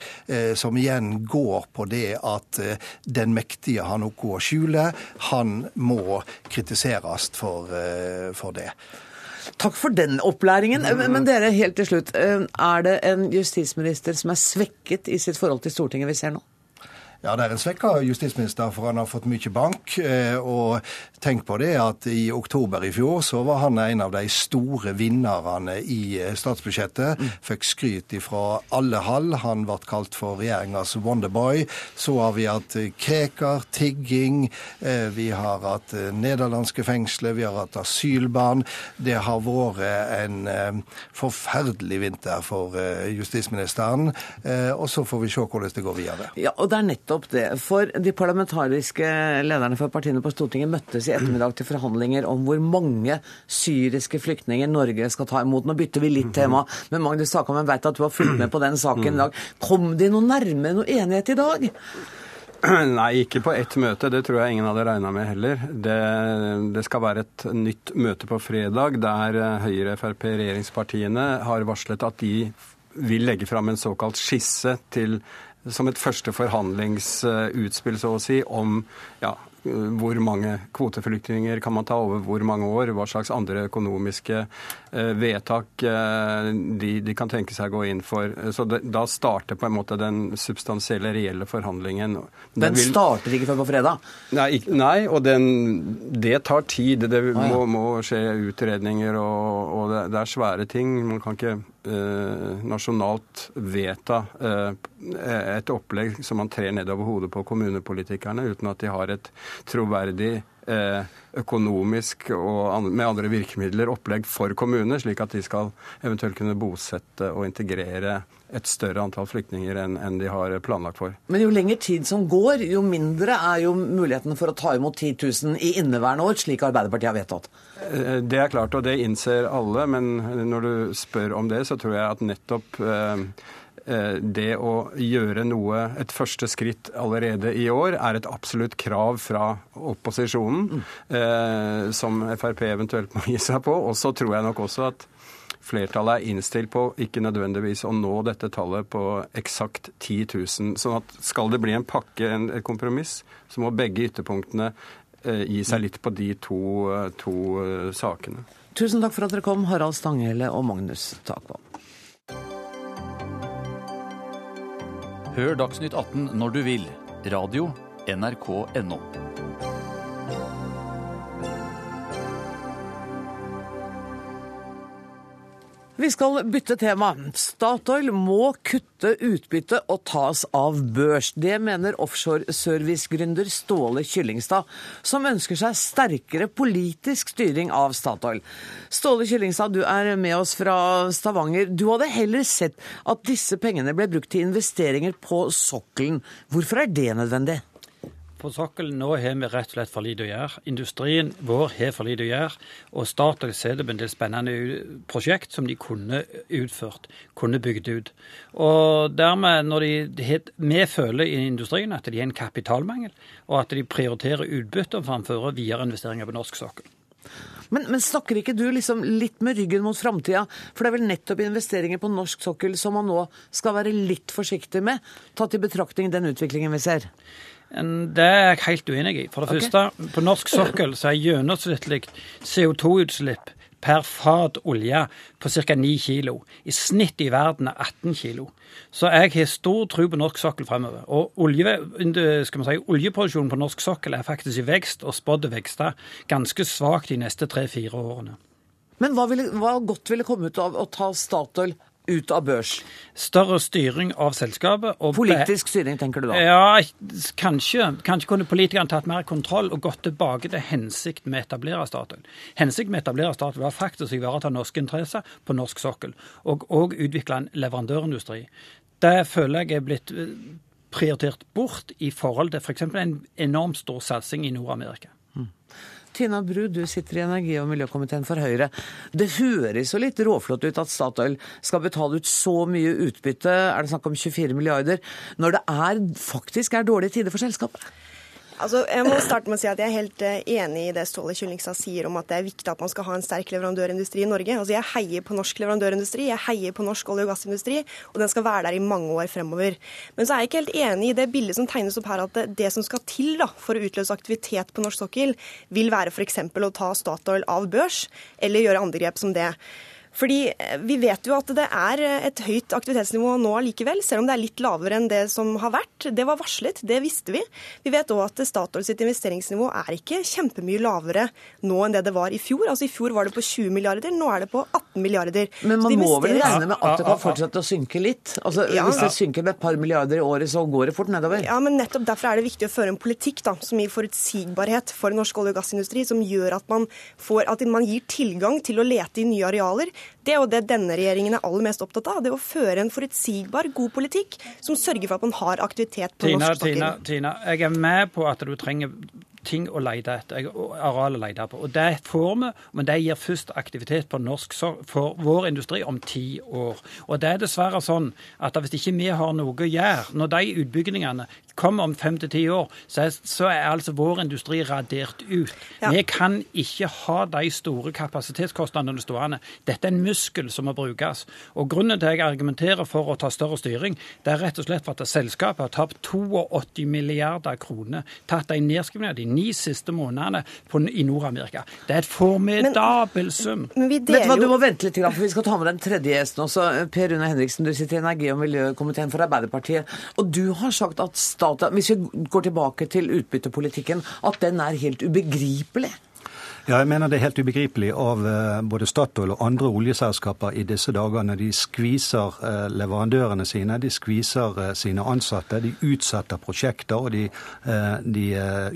som igjen går på det at den mektige har noe å skjule. Han må kritiseres for, for det. Takk for den opplæringen. Men dere, helt til slutt. Eh, er det en justisminister som er svekket i sitt forhold til Stortinget vi ser nå? Ja, det er en svekka justisminister, for han har fått mye bank. Eh, og tenk på det at i oktober i fjor så var han en av de store vinnerne i eh, statsbudsjettet. Mm. Fikk skryt fra alle hall. Han ble kalt for regjeringas Wonderboy. Så har vi hatt Krekar, tigging, vi har hatt nederlandske fengsler, vi har hatt asylbarn. Det har vært en forferdelig vinter for justisministeren. Og så får vi se hvordan det går videre. Ja, og det er nettopp det. For de parlamentariske lederne for partiene på Stortinget møttes i ettermiddag til forhandlinger om hvor mange syriske flyktninger Norge skal ta imot. Nå bytter vi litt tema, men Magnus Takam, jeg vet at du har fulgt med på den saken i dag. Kom de noe nærmere noe enighet i dag? Nei, ikke på ett møte. Det tror jeg ingen hadde regna med heller. Det, det, skal være et nytt møte på fredag der Høyre, Frp, regjeringspartiene har varslet at de vil legge fram en såkalt skisse til som et første forhandlingsutspill, så å si, om ja, hvor mange kvoteflyktninger kan man ta over hvor mange år? Hva slags andre økonomiske eh, vedtak eh, de, de, kan tenke seg å gå inn for. Så det, Da starter på en måte den substansielle, reelle forhandlingen. Den, den vil... starter ikke før på fredag? Nei, nei og den, det tar tid. Det må, må skje utredninger, og, og det, det, er svære ting. Man kan ikke nasjonalt vedta eh, et opplegg som man trer nedover hodet på kommunepolitikerne, uten at de har et troverdig eh, økonomisk og med andre virkemidler opplegg for kommunene, slik at de skal eventuelt kunne bosette og integrere et større antall flyktninger enn, de har planlagt for. Men jo lenger tid som går, jo mindre er jo muligheten for å ta imot 10 000 i inneværende år, slik Arbeiderpartiet har vedtatt. Eh, det er klart, og det innser alle. Men når du spør om det, så tror jeg at nettopp eh, Eh, det å gjøre noe, et første skritt allerede i år, er et absolutt krav fra opposisjonen, mm. som Frp eventuelt må gi seg på. Og så tror jeg nok også at flertallet er innstilt på ikke nødvendigvis å nå dette tallet på eksakt 10 000. Sånn at skal det bli en pakke, en, et kompromiss, så må begge ytterpunktene eh, gi seg litt på de to, to uh, sakene. Tusen takk for at dere kom, Harald Stanghelle og Magnus Takvam. Hør Dagsnytt 18 når du vil. Radio NRK Vi skal bytte tema. Statoil må kutte utbytte og tas av børs. Det mener offshore-servicegründer Ståle Kyllingstad, som ønsker seg sterkere politisk styring av Statoil. Ståle Kyllingstad, du er med oss fra Stavanger. Du hadde heller sett at disse pengene ble brukt til investeringer på sokkelen. Hvorfor er det nødvendig? På sokkelen nå har vi rett og slett for lite å gjøre. Industrien vår har for lite å gjøre. Og Statoil ser det på en del spennende prosjekt som de kunne utført, kunne bygd ut. Og dermed, når de, Vi føler i industrien at de har en kapitalmangel, og at de prioriterer utbytte framfor videre investeringer på norsk sokkel. Men, men, snakker ikke du liksom litt med ryggen mot framtida? For det er vel nettopp investeringer på norsk sokkel som man nå skal være litt forsiktig med, tatt i betraktning den utviklingen vi ser? Det er jeg helt uenig i. For det okay. første, på norsk sokkel så er gjennomsnittlig CO2-utslipp per fat olje på ca. 9 kilo. I snitt i verden er 18 kilo. Så jeg har stor tro på norsk sokkel fremover. Og olje, si, oljeproduksjonen på norsk sokkel er faktisk i vekst, og spådd vekster ganske svakt de neste tre-fire årene. Men hva, ville, hva godt ville komme ut av å ta Statoil ut av børs? Større styring av selskapet. Politisk styring, tenker du da? Ja, kanskje. Kanskje kunne politikerne tatt mer kontroll og gått tilbake til hensikten med å etablere Statoil. Hensikten med å etablere Statoil var faktisk å ivareta norske interesser på norsk sokkel, og òg utvikle en leverandørindustri. Det føler jeg er blitt eh, prioritert bort i forhold til f.eks. For en enormt stor satsing i Nord-Amerika. Tina Bru, du sitter i energi- og miljøkomiteen for Høyre. Det høres jo litt råflott ut at Statoil skal betale ut så mye utbytte, er det snakk om 24 milliarder, når det er, faktisk er dårlige tider for selskapet? Altså, jeg må starte med å si at jeg er helt uh, enig i det Ståle Kyllingstad sier om at det er viktig at man skal ha en sterk leverandørindustri i Norge. Altså, jeg heier på norsk leverandørindustri, jeg heier på norsk olje- og gassindustri, og den skal være der i mange år fremover. Men så er jeg ikke helt enig i det bildet som tegnes opp her, at det som skal til da, for å utløse aktivitet på norsk sokkel, vil være f.eks. å ta Statoil av børs, eller gjøre andre grep som det. Fordi eh, vi vet jo at det er eh, et høyt aktivitetsnivå nå allikevel, selv om det er litt lavere enn det som har vært. Det var varslet, det visste vi. Vi vet òg at Statoil sitt investeringsnivå er ikke kjempemye lavere nå enn det det var i fjor. Altså I fjor var det på 20 milliarder, nå er det på 18 milliarder. Men man må vel regne med at det kan fortsette å synke litt? Altså, Ja. Hvis det synker med et par milliarder i året, så går det fort nedover? Ja, men nettopp Derfor er det viktig å føre en politikk da, som gir forutsigbarhet for norsk olje- og gassindustri, som gjør at man, får, at man gir tilgang til å lete i nye arealer. Det er jo det denne regjeringen er aller mest opptatt av. Det er å føre en forutsigbar, god politikk som sørger for at man har aktivitet på Tina, norsk sokkel. Tina, Tina, jeg er med på at du trenger ting å lete etter, areal å lete på. Og det får vi, men det gir først aktivitet på norsk for vår industri om ti år. Og det er dessverre sånn at hvis ikke vi har noe å gjøre, når de utbyggingene kommer om fem til ti år, så er, så er altså vår industri radert ut. Ja. Vi kan ikke ha de store kapasitetskostnadene stående. Dette er en muskel som må brukes. Og Grunnen til at jeg argumenterer for å ta større styring, det er rett og slett for at selskapet har tapt 82 milliarder kroner, tatt en nedskrivning av de ni siste månedene på, i Nord-Amerika. Det er et formidabel sum. Men vi Vet du hva, Du må vente litt, for vi skal ta med den tredje gjesten også. Per Rune Henriksen, du sitter i energi- og miljøkomiteen for Arbeiderpartiet. Og du har sagt at Statoil, hvis vi går tilbake til utbyttepolitikken, at den er helt ubegripelig. Ja, jeg mener det er helt ubegripelig av eh, både Statoil og andre oljeselskaper i disse dager når de skviser eh, leverandørene sine, de skviser eh, sine ansatte, de utsetter prosjekter og de, de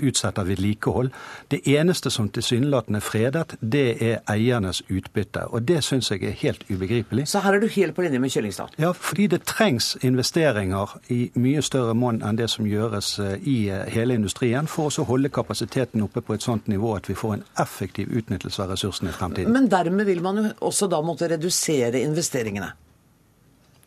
utsetter vedlikehold. Det eneste som tilsynelatende er fredet, det er eiernes utbytte. Og det syns jeg er helt ubegripelig. Så her er du helt på linje med Kyllingstad. Ja, fordi det trengs investeringer i mye større monn enn det som gjøres i hele industrien, for å holde kapasiteten oppe på et sånt nivå at vi får en effektiv utnyttelse av ressursene i fremtiden. Men dermed vil man jo også da måtte redusere investeringene.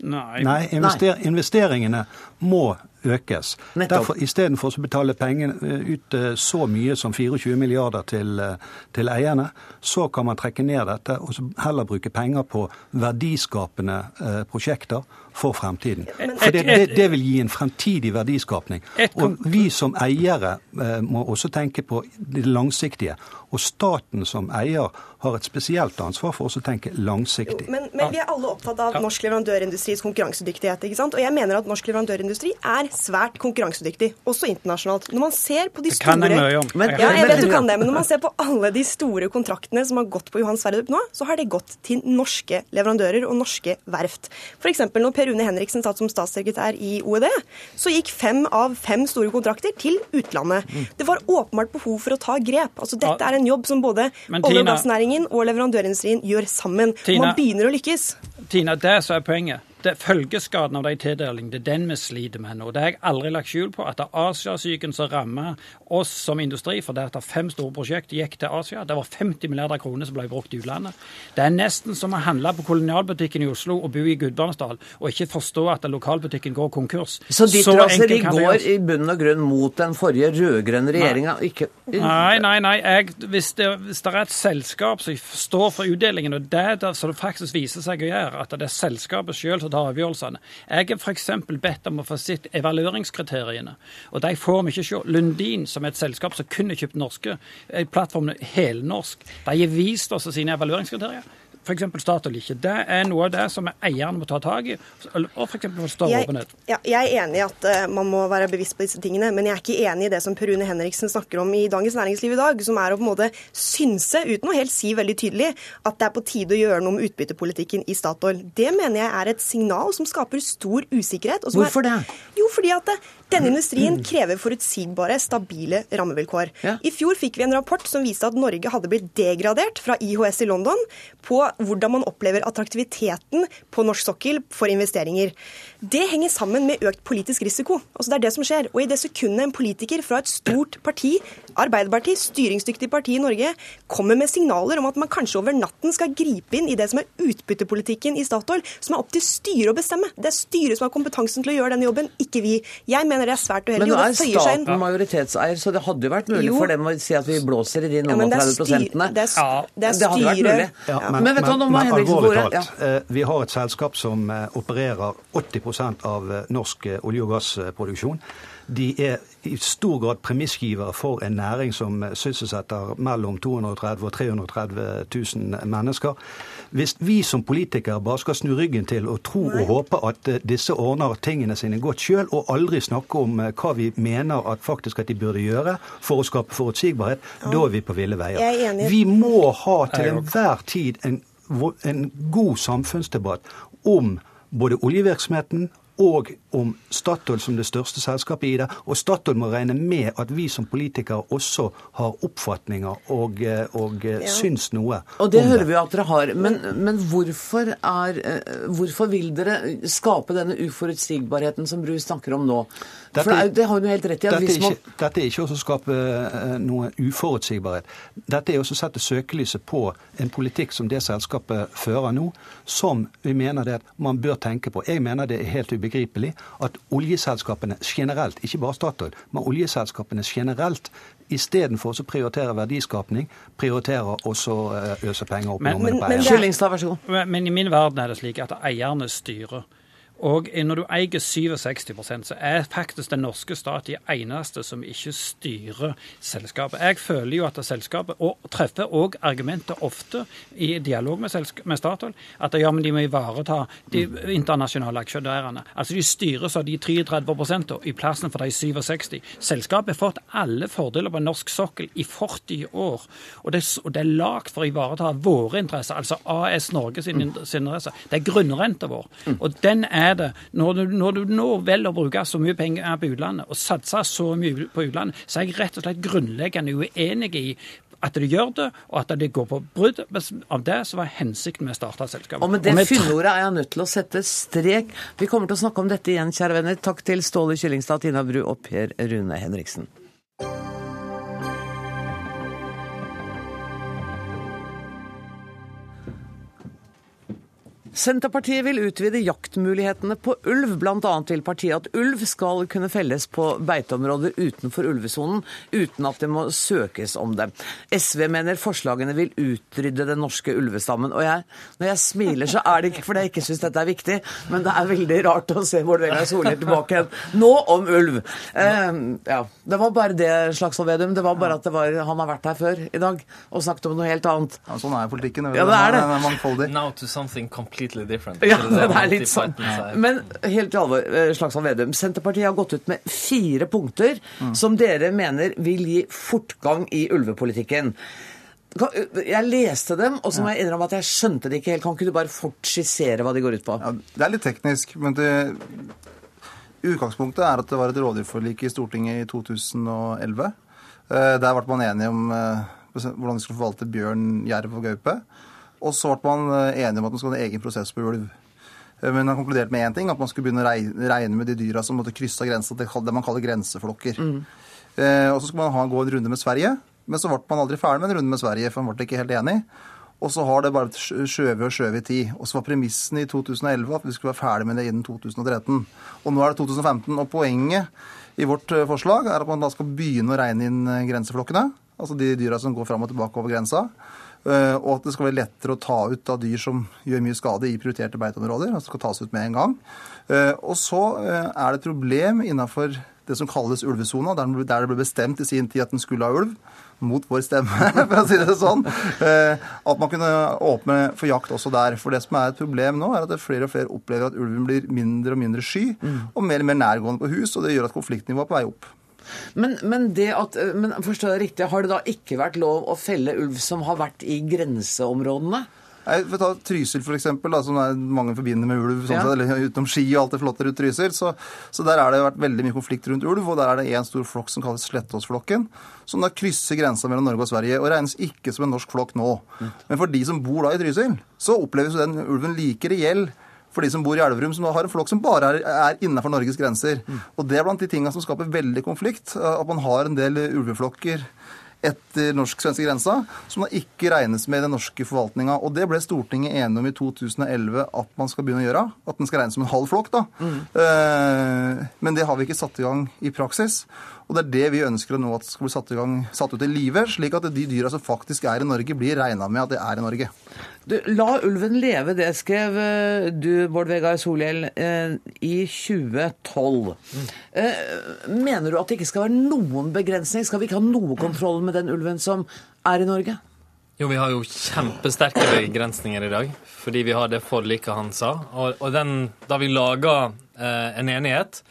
Nei. Nei, invester, investeringene må økes. Derfor Istedenfor å betale pengene eh, ut eh, så mye som 24 milliarder til, eh, til eierne, så kan man trekke ned dette og heller bruke penger på verdiskapende eh, prosjekter for fremtiden. For det, det, det vil gi en fremtidig verdiskapning. Og vi som eiere eh, må også tenke på det langsiktige. Og staten som eier har et spesielt ansvar for å tenke langsiktig. Men, men vi er alle opptatt av norsk leverandørindustris konkurransedyktighet. ikke sant? Og jeg mener at norsk leverandørindustri er svært konkurransedyktig, også internasjonalt. Når man ser på de Det store kan jeg mye om. Men- ja, jeg vet du kan det, men når man ser på alle de store kontraktene som har gått på Johan Sverdrup nå, så har det gått til norske leverandører og norske verft. F.eks. når Per Rune Henriksen satt som statssekretær i OED, så gikk fem av fem store kontrakter til utlandet. Det var åpenbart behov for å ta grep. Altså Dette er en jobb som både Men olje- og gassnæringen og leverandørindustrien gjør sammen. Tina- man begynner å lykkes. Tina, det som er poenget. Det Følgeskaden av de tildelingene, det er den vi sliter med nå. Det har jeg aldri lagt skjul på. At det er Asiasyken som rammer oss som industri, for det at fem store prosjekter gikk til Asia. Det var 50 milliarder kroner som ble brukt i utlandet. Det er nesten som å handle på kolonialbutikken i Oslo og bo i Gudbrandsdal, og ikke forstå at lokalbutikken går konkurs. Så ditt raseri går i bunn og grunn mot den forrige rød-grønne regjeringa? Ikke Nei, nei, nei. Jeg, hvis, det, hvis det er et selskap som står for utdelingen, og det er det som det faktisk viser seg å gjøre, at det er selskapet selv som tar avgjørelsene Jeg er f.eks. bedt om å få sett evalueringskriteriene, og de får vi ikke se. Lundin, som er et selskap som kun har kjøpt norske plattformen plattformer, helnorsk, de har vist oss sine evalueringskriterier. F.eks. Statoil ikke. Det er noe av det som eierne må ta tak i, og f.eks. for større Jeg, åpenhet. ja, jeg er enig i at uh, man må være bevisst på disse tingene, men jeg er ikke enig i det som Per Rune Henriksen snakker om i Dagens Næringsliv i dag, som er å på en måte synse, uten å helt si veldig tydelig, at det er på tide å gjøre noe med utbyttepolitikken i Statoil. Det mener jeg er et signal som skaper stor usikkerhet. og som Hvorfor er, det? Jo, fordi at eh, denne industrien krever forutsigbare, stabile rammevilkår. Ja. I fjor fikk vi en rapport som viste at Norge hadde blitt degradert fra IHS i London på hvordan man opplever attraktiviteten på norsk sokkel for investeringer. Det henger sammen med økt politisk risiko. Altså Det er det som skjer. Og i det sekundet en politiker fra et stort parti, Arbeiderpartiet, styringsdyktig parti i Norge, kommer med signaler om at man kanskje over natten skal gripe inn i det som er utbyttepolitikken i Statoil, som er opp til styret å bestemme. Det er styret som har kompetansen til å gjøre denne jobben, ikke vi. Jeg mener det er svært Men uheldig, nå og er det inn. staten majoritetseier, så det hadde jo vært mulig Jo. for dem å si at vi blåser i de noen men det er 30 prosentene. styr- det er det er hadde vært mulig. Ja. Men, vet du hva, nå må men Henriksen talt, eh, vi har et selskap som eh, opererer 80 av eh, norsk olje- og gassproduksjon. De er i stor grad premissgivere for en næring som sysselsetter mellom 230 og 330 000 mennesker. Hvis vi som politikere bare skal snu ryggen til og tro og håpe at eh, disse ordner tingene sine godt sjøl, og aldri snakke om eh, hva vi mener at faktisk at de burde gjøre for å skape forutsigbarhet, da er vi på ville er veier. Vi må ha til enhver tid en, en god samfunnsdebatt om både oljevirksomheten og om Statoil som det største selskapet i det. Og Statoil må regne med at vi som politikere også har oppfatninger og, eh, og eh, Ja. syns noe Og det hører vi at dere har. Men, men hvorfor, er, eh, hvorfor vil dere skape denne uforutsigbarheten som Bru snakker om nå? For det, har hun jo helt rett i. at Dette hvis man... ikke, dette er ikke å skape eh, noe uforutsigbarhet. Dette er også å sette søkelyset på en politikk som det selskapet fører nå, som vi mener det at man bør tenke på. Jeg mener det er helt ubegripelig at oljeselskapene generelt, ikke bare Statoil, men oljeselskapene generelt Istedenfor å prioritere verdiskapning, prioriterer også å øse penger opp i Men- lommene på men- eierne. Kyllingstad, vær. Men- Men i min verden er det slik at eierne styrer. Og når du eier 67% så er faktisk den norske stat de eneste som ikke styrer selskapet. Jeg føler jo at selskapet, og treffer òg argumentet ofte i dialog med, med Statoil, at ja, men de må ivareta de internasjonale aksjonærene. Altså de styres av de 33% i plassen for de 67. Selskapet har fått alle fordeler på norsk sokkel i 40 år. Og det, og det er lagd for å ivareta våre interesser, altså AS Norge sin, sin interesser. Det er grunnrenta vår. Og den er det. Når du, når du nå velger å bruke så mye penger på utlandet, og satse så mye på utlandet, så er jeg rett og slett grunnleggende uenig i at de gjør det, og at det går på brudd av det så var hensikten med å starte selskapet. Og med det tra- er jeg nødt til å sette strek. Vi kommer til å snakke om dette igjen, kjære venner. Takk til Ståle Kyllingstad, Tina Bru og Per Rune Henriksen. Senterpartiet vil utvide jaktmulighetene på ulv. Annet vil partiet at ulv skal kunne felles på beiteområder utenfor ulvesonen, uten at det må søkes om det. SV mener forslagene vil utrydde den norske ulvestammen. Og jeg, når jeg smiler, så er det ikke fordi jeg ikke syns dette er viktig, men det er veldig rart å se Bård Vegar Solhjell tilbake igjen. Nå om ulv! Eh, ja, Det var bare det, Slagsvold Vedum. Det var bare at det var, han har vært her før i dag og snakket om noe helt annet. Ja, sånn er politikken. Ja, det er det. Den er mangfoldig. Now to something completely different. Ja, det er litt sånn. Men helt til alvor, eh, Slagsvold Vedum. Senterpartiet har gått ut med fire punkter Mm. som dere mener vil gi fortgang i ulvepolitikken. Jeg leste dem, og så må jeg innrømme at jeg skjønte det ikke helt. Kan ikke du bare fort skissere hva de går ut på? Det er litt teknisk, men det, utgangspunktet er at det var et rovdyrforlik i Stortinget i 2011. Eh, Der ble man enige om eh, hvordan vi skulle forvalte bjørn, jerv og gaupe. Og så ble man eh, enige om at man skulle ha en egen prosess på ulv. Eh, Men man konkluderte med én ting, at man skulle begynne å regne med de dyra som måtte krysse grensa, det man kaller grenseflokker. Mm. Og så skulle man ha, gå en runde med Sverige, men så ble man aldri ferdig med en runde med Sverige, for man ble ikke helt enig. Og så har det bare vært skjøvet og skjøvet i tid. Og så var premissen i 2011 at vi skulle være ferdig med det innen 2013. Og nå er det 2015. Og poenget i vårt eh, forslag er at man da skal begynne å regne inn eh, grenseflokkene. Altså de dyra som går fram og tilbake over grensa. Eh, Og at det skal være lettere å ta ut av dyr som gjør mye skade i prioriterte beiteområder. Altså skal tas ut med en gang. Eh, Og så eh, er det et problem innafor det som kalles ulvesona, der det ble bestemt i sin tid at den skulle ha ulv. Mot vår stemme, for å si det sånn. At man kunne åpne for jakt også der. For det som er et problem nå, er at er flere og flere opplever at ulven blir mindre og mindre sky, og mer og mer nærgående på hus, og det gjør at konfliktnivået er på vei opp. Men, men, det at, men forstår jeg riktig, har det da ikke vært lov å felle ulv som har vært i grenseområdene? Jeg å ta Trysil, for eksempel, da, som er mange forbinder med ulv, sånn Ja. sett, eller utenom ski og alt det flotte rundt Trysil. Så, så der har det vært veldig mye konflikt rundt ulv, og der er det en stor flokk som kalles Slettåsflokken, som da krysser grensa mellom Norge og Sverige, og regnes ikke som en norsk flokk nå. Men for de som bor da i Trysil, så oppleves den ulven like reell for de som bor i Elverum, som da har en flokk som bare er, er innenfor Norges grenser. Og det er blant de tingene som skaper veldig konflikt, at man har en del ulveflokker etter norsk-svenske grensa, som da ikke regnes med i den norske forvaltninga. Og det ble Stortinget enige om i 2011 at man skal begynne å gjøre. At den skal regnes som en halv flokk, da. Eh, men det har vi ikke satt i gang i praksis. Og det er det vi ønsker nå at skal bli satt, i gang, satt ut i live, slik at de dyra som faktisk er i Norge, blir regna med at det er i Norge. Du, La ulven leve, det skrev eh, du, Bård Vegar Solhjell, eh, i 2012. Eh, mener du at det ikke skal være noen begrensning? Skal vi ikke ha noe kontroll med den ulven som er i Norge? Jo, vi har jo kjempesterke begrensninger i dag, fordi vi har det forliket han sa. Og, og den, da vi laga eh, en enighet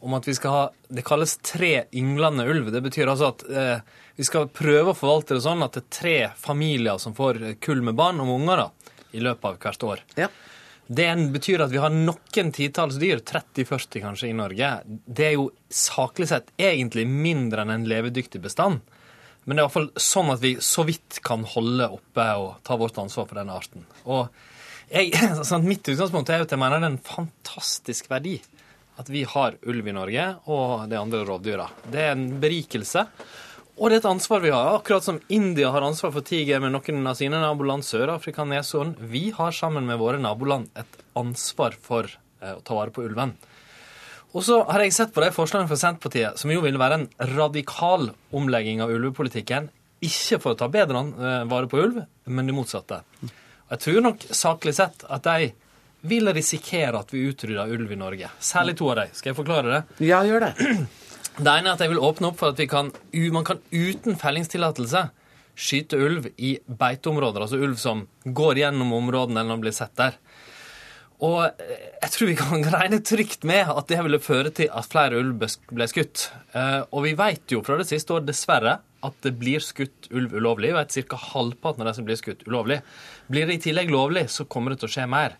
om at vi skal ha Det kalles tre ynglende ulv. Det betyr altså at eh, vi skal prøve å forvalte det sånn at det er tre familier som får kull med barn og unger da, i løpet av hvert år. Ja. Det betyr at vi har noen titalls dyr, 30-40 kanskje, i Norge. Det er jo saklig sett egentlig mindre enn en levedyktig bestand. Men det er i hvert fall sånn at vi så vidt kan holde oppe og ta vårt ansvar for denne arten. Og jeg, sånn, mitt utgangspunkt er at jeg mener det er en fantastisk verdi at vi har ulv i Norge og de andre rovdyra. Det er en berikelse. Og det er et ansvar vi har. Akkurat som India har ansvar for tiger med noen av sine naboland, Sør-Afrika, Neshorn. Vi har sammen med våre naboland et ansvar for eh, å ta vare på ulven. Og så har jeg sett på de forslagene fra Senterpartiet, som jo vil være en radikal omlegging av ulvepolitikken. Ikke for å ta bedre eh, vare på ulv, men det motsatte. Jeg tror nok saklig sett at de vil risikere at vi utrydder ulv i Norge. Særlig to av dem. Skal jeg forklare det? Ja, gjør det. Det ene er at jeg vil åpne opp for at vi kan, man kan uten fellingstillatelse skyte ulv i beiteområder, altså ulv som går gjennom områdene eller blir sett der. Og jeg tror vi kan regne trygt med at det ville føre til at flere ulv ble skutt. Eh, og vi vet jo fra det siste år, dessverre, at det blir skutt ulv ulovlig. Vi vet ca. halvparten av de som blir skutt ulovlig. Blir det i tillegg lovlig, så kommer det til å skje mer.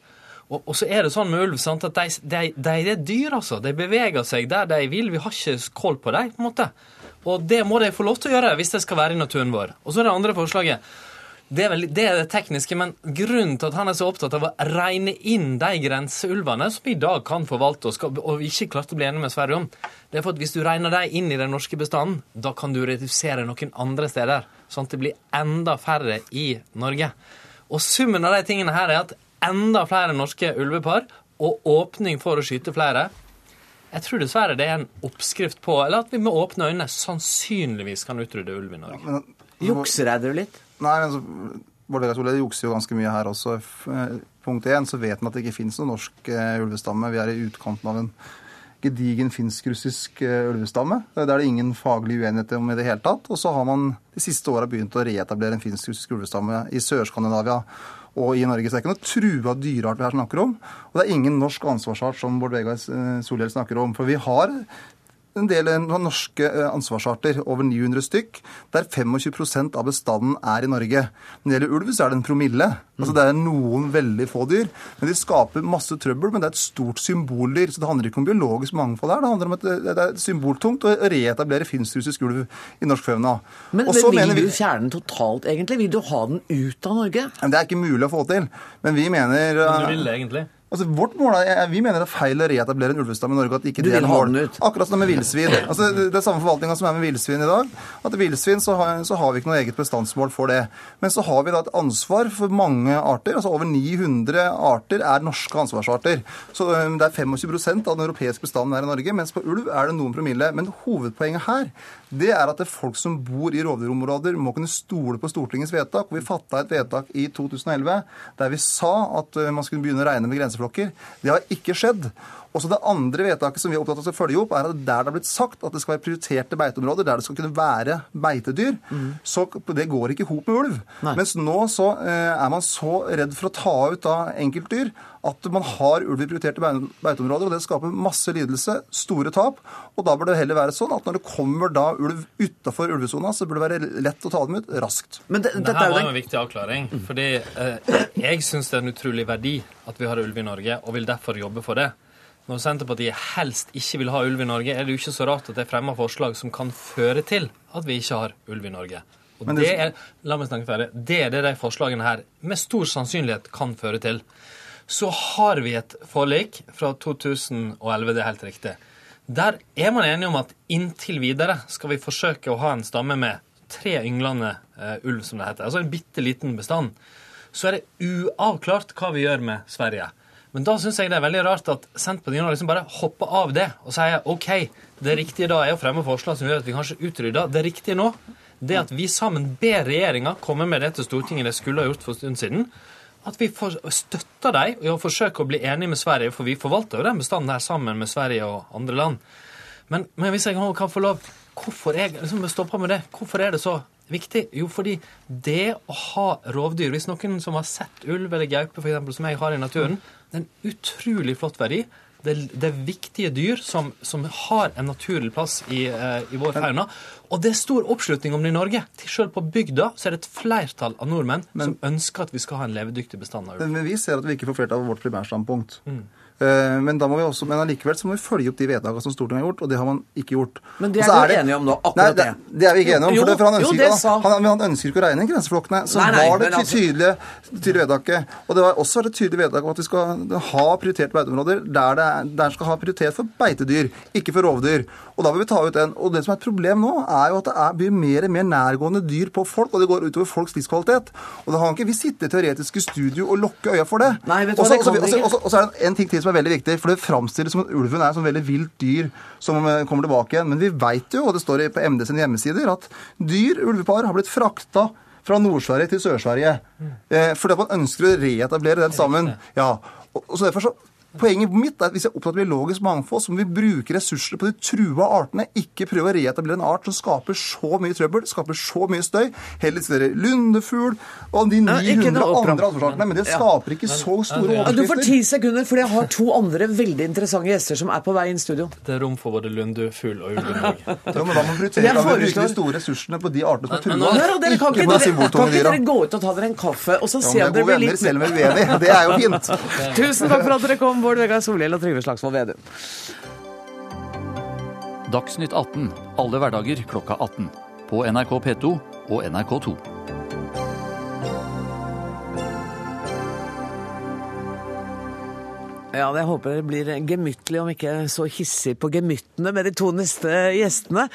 Og, og, så er det sånn med ulv sant, at de, de, de, de er dyr, altså. De beveger seg der de vil. Vi har ikke kål på dem, på en måte. Og det må de få lov til å gjøre hvis det skal være i naturen vår. Og så er det andre forslaget. Det er, vel, det er det tekniske, men grunnen til at han er så opptatt av å regne inn de grenseulvene som vi i dag kan forvalte og, skal, og ikke klarte å bli enige med Sverige om, det er for at hvis du regner dem inn i den norske bestanden, da kan du redusere noen andre steder, sånn at det blir enda færre i Norge. Og summen av de tingene her er at enda flere norske ulvepar og åpning for å skyte flere. Jeg tror dessverre det er en oppskrift på Eller at vi med åpne øyne sannsynligvis kan utrydde ulv i Norge. Ja, Jukser jeg det litt? Nei, men så, Bård Vegar Solhjell jukser jo ganske mye her også. Punkt én så vet man at det ikke finnes noen norsk uh, ulvestamme. Vi er i utkanten av en gedigen finsk-russisk uh, ulvestamme. Det er det ingen faglig uenighet om i det hele tatt. Og så har man de siste åra begynt å reetablere en finsk-russisk ulvestamme i Sør-Skandinavia og i Norge. Så det er ikke noe trua dyreart vi her snakker om. Og det er ingen norsk ansvarsart som Bård Vegar Solhjell snakker om. For vi har en del norske eh, ansvarsarter, over 900 stykk, der 25% av bestanden er i Norge. Når det gjelder ulv, så er det en promille. Altså Det er noen veldig få dyr. Men de skaper masse trøbbel, men det er et stort symboldyr. Så det handler ikke om biologisk mangfold her, det handler om at det er symboltungt å reetablere finsk-russisk ulv i norsk fauna. Men, men vil du fjerne den totalt, egentlig? Vil du ha den ut av Norge? Det er ikke mulig å få til. Men vi mener Men du vil det egentlig? Altså, vårt mål er, Vi mener det er feil å reetablere en ulvestamme i Norge. at ikke det er mål. Akkurat som med villsvin. Altså, det er samme forvaltninga som er med villsvin i dag. at Villsvin så har, så har vi ikke noe eget bestandsmål for det. Men så har vi da et ansvar for mange arter. altså Over 900 arter er norske ansvarsarter. Så det er 25 av den europeiske bestanden her i Norge. Mens på ulv er det noen promille. Men hovedpoenget her det er at det er folk som bor i rovdyrområder, må kunne stole på Stortingets vedtak. Vi fatta et vedtak i 2011 der vi sa at uh, man skulle begynne å regne med grenseflokker. Det har ikke skjedd. Også det andre vedtaket som vi er opptatt av å følge opp, er at der det har blitt sagt at det skal være prioriterte beiteområder, der det skal kunne være beitedyr, så det går ikke i hop med ulv. Mens nå så eh, er man så redd for å ta ut da enkeltdyr at man har ulv i prioriterte beiteområder, og det skaper masse lidelse, store tap. Og da bør det heller være sånn at når det kommer da ulv utafor ulvesona, så burde det være lett å ta dem ut raskt. Men det, Dette var jo en viktig avklaring. fordi eh, Jeg syns det er en utrolig verdi at vi har ulv i Norge, og vil derfor jobbe for det. Når Senterpartiet helst ikke vil ha ulv i Norge, er det jo ikke så rart at de fremmer forslag som kan føre til at vi ikke har ulv i Norge. Og det, er, la meg snakke ferdig. Det er det de forslagene her med stor sannsynlighet kan føre til. Så har vi et forlik fra 2011, det er helt riktig. Der er man enige om at inntil videre skal vi forsøke å ha en stamme med tre ynglende uh, ulv, som det heter. Altså en bitte liten bestand. Så er det uavklart hva vi gjør med Sverige. Men da syns jeg det er veldig rart at Senterpartiet nå liksom bare hopper av det og sier OK, det riktige da er å fremme forslag som gjør at vi kanskje utrydder. Det riktige nå det at vi sammen ber regjeringa komme med det til Stortinget det skulle ha gjort for en stund siden. at vi støtter dem i å forsøke å bli enige med Sverige, for vi forvalter jo den bestanden her sammen med Sverige og andre land. Men, men hvis jeg kan få lov Hvorfor er, liksom, stoppe med det? Hvorfor er det så viktig? Jo, fordi det å ha rovdyr Hvis noen som har sett ulv eller gaupe, eksempel, som jeg har i naturen, det er en utrolig flott verdi. Det, det er viktige dyr som, som har en naturlig plass i, eh, i vår fauna. Og det er stor oppslutning om det i Norge. Selv på bygda så er det et flertall av nordmenn som ønsker at vi skal ha en levedyktig bestand av ulv. Men vi ser at vi ikke får flertall av vårt primærstandpunkt. Mm. Eh, Men da må vi også, men allikevel så må vi følge opp de vedtakene som Stortinget har gjort, og det har man ikke gjort. Men det er, er vi enige om nå, akkurat Nei, det. det. Det er vi ikke enige om. Jo, for, det, for han, jo, ønsker, det ikke, sa- han, han, han ønsker ikke å regne grenseflokkene. Så Nei, nei, var det altså- tydelige, tydelige vedtaket. Og det var også et tydelig vedtak om at vi skal ha prioriterte beiteområder der det er, der skal ha prioritet for beitedyr, ikke for rovdyr. Og da vil vi ta ut den. Og det som er et problem nå, er jo at det er, blir mer og mer nærgående dyr på folk, og det går utover folks livskvalitet. Og da kan ikke vi sitte i teoretiske studio og lukke øya for det. Nei, vet du Også- det også- også- og så er det en ting til som er veldig viktig, for det framstilles som at ulven er et sånn veldig vilt dyr som eh, kommer tilbake igjen. Men vi veit jo, og det står på MD sine hjemmesider, at dyr, ulvepar, har blitt frakta fra Nord-Sverige til Sør-Sverige. Eh, fordi at man ønsker å reetablere den sammen. Ja, og, og så derfor så Poenget mitt er at hvis jeg er opptatt av biologisk mangfold, så må vi bruke ressursene på de trua artene, ikke prøve å reetablere en art som skaper så mye trøbbel, skaper så mye støy. Heller diskutere lundefugl og de 900 dra andre fram. Men det skaper ikke så store overskrifter. Du får ti sekunder, for jeg har to andre veldig interessante gjester som er på vei inn i studio. Det er rom for både lundefugl og ulv i Norge. Ja, men da må prioritere vi bruke de store ressursene på de artene som er trua. Hør, dere kan ikke, dere, kan ikke dere gå ut og ta dere en kaffe, og så Ja, se om er dere litt selv om vi er uenige. Det er jo fint. Tusen takk for at dere kom, Bård Vegar Solhjell og Trygve Slagsvold Vedum. Dagsnytt 18 alle hverdager klokka 18. På NRK P2 og NRK2. Ja, jeg håper det blir gemyttlig, om ikke så hissig på gemyttene med de to neste gjestene.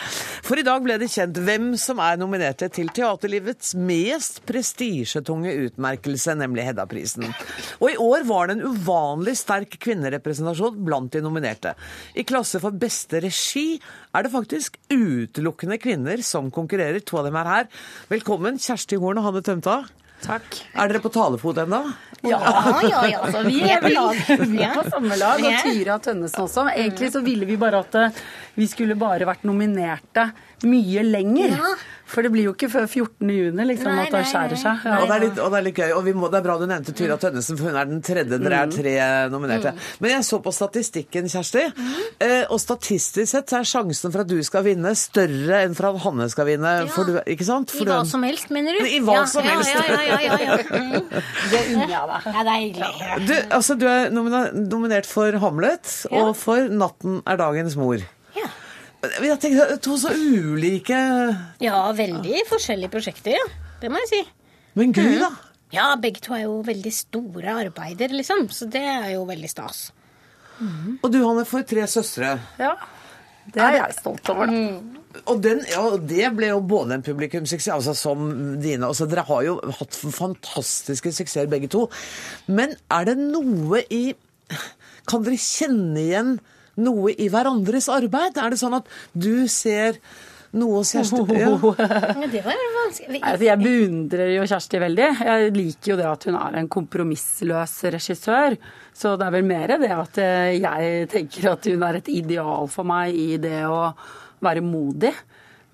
For i dag ble det kjent hvem som er nominerte til teaterlivets mest prestisjetunge utmerkelse, nemlig Hedda-prisen. Og i år var det en uvanlig sterk kvinnerepresentasjon blant de nominerte. I klasse for beste regi er det faktisk utelukkende kvinner som konkurrerer. To av dem er her. Velkommen, Kjersti Horn og Hanne Tømta. Takk. Er dere på talefot ennå? Ja, ja, ja. Så vi er på lag. Vi er på samme lag. Og Tyra Tønnesen også. Egentlig så ville vi bare at eh, vi skulle bare vært nominerte mye lenger. Ja. For det blir jo ikke før 14. juni liksom, Nei, at det skjærer seg. seg. Og det, er litt, og det er litt gøy. Og vi må, det er bra du nevnte Tyra Tønnesen, for hun er den tredje. Dere er tre nominerte. Men jeg så på statistikken, Kjersti. Eh, og statistisk sett så er sjansen for at du skal vinne, større enn for at Hanne skal vinne. For du, ikke sant? I hva som helst, mener du? I hva Ja, som helst. Ja, ja, ja, ja, ja. Mm. Det unner jeg deg. Ja, det er hyggelig. Du, altså, du er nominert for Hamlet og for 'Natten er dagens mor'. Jeg tenkte, To så ulike Ja, veldig forskjellige prosjekter, ja. Det må jeg si. Men gud, da! Ja, begge to er jo veldig store arbeider, liksom. Så det er jo veldig stas. Og du, Hanne, får tre søstre. Ja. Det er jeg stolt over. da. Og den, ja, det ble jo både en publikumssuksess, altså som dine. Altså, dere har jo hatt fantastiske suksesser begge to. Men er det noe i Kan dere kjenne igjen noe i hverandres arbeid? Er det sånn at du ser noe hos Kjersti ja. Altså, jeg beundrer jo Kjersti veldig. Jeg liker jo det at hun er en kompromissløs regissør. Så det er vel mer det at eh, jeg tenker at hun er et ideal for meg i det å være modig.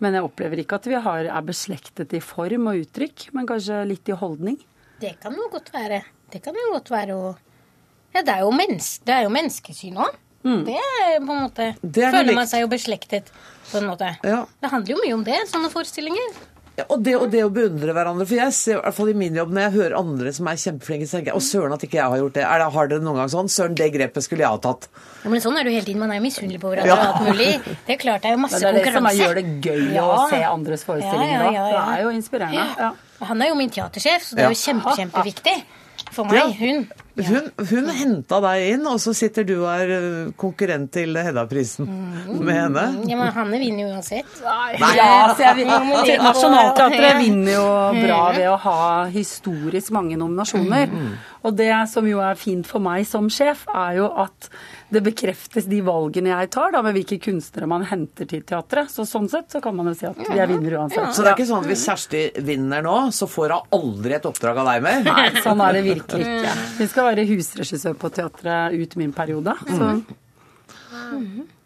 Men jeg opplever ikke at vi har, er beslektet i form og uttrykk, men kanskje litt i holdning. Det kan jo godt være. Det kan jo godt være å Ja, det er jo, menneske, det er jo menneskesyn òg. Det er på en måte Det er det Føler man seg jo beslektet, på en måte. Ja. Det handler jo mye om det, sånne forestillinger. Ja, og, det, og det å beundre hverandre. For jeg ser i hvert fall i min jobb når jeg hører andre som er kjempeflinke, så tenker jeg å søren at ikke jeg har gjort det. Er det. Har dere noen gang sånn? Søren, det grepet skulle jeg ha tatt. Ja, men sånn er det jo hele tiden. Man er jo misunnelig på hverandre og alt mulig. Det er klart det er jo masse konkurranse. det er det som er, gjør det gøy å se andres forestillinger Ja, ja, ja, ja. Det er jo inspirerende. Ja. Og Han er jo min teatersjef, så det er jo kjempe, kjempeviktig for meg. Ja. Hun. Hun, hun henta deg inn, og så sitter du og er eh, konkurrent til Hedda-prisen med henne. Ja, men Hanne vinner jo uansett. Ja, så jeg, vil- Nationaltheatret Mm. vinner jo bra ved å ha historisk mange nominasjoner. Og det som jo er fint for meg som sjef, er jo at det bekreftes de valgene jeg tar, da, med hvilke kunstnere man henter til teatret. Så sånn sett så kan man jo si at jeg vinner uansett. Så det er ikke sånn at hvis Kjersti vinner nå, så får hun aldri et oppdrag av deg mer? Nei, sånn er det virkelig ikke. Vi skal være husregissør på teatret ut min periode. Så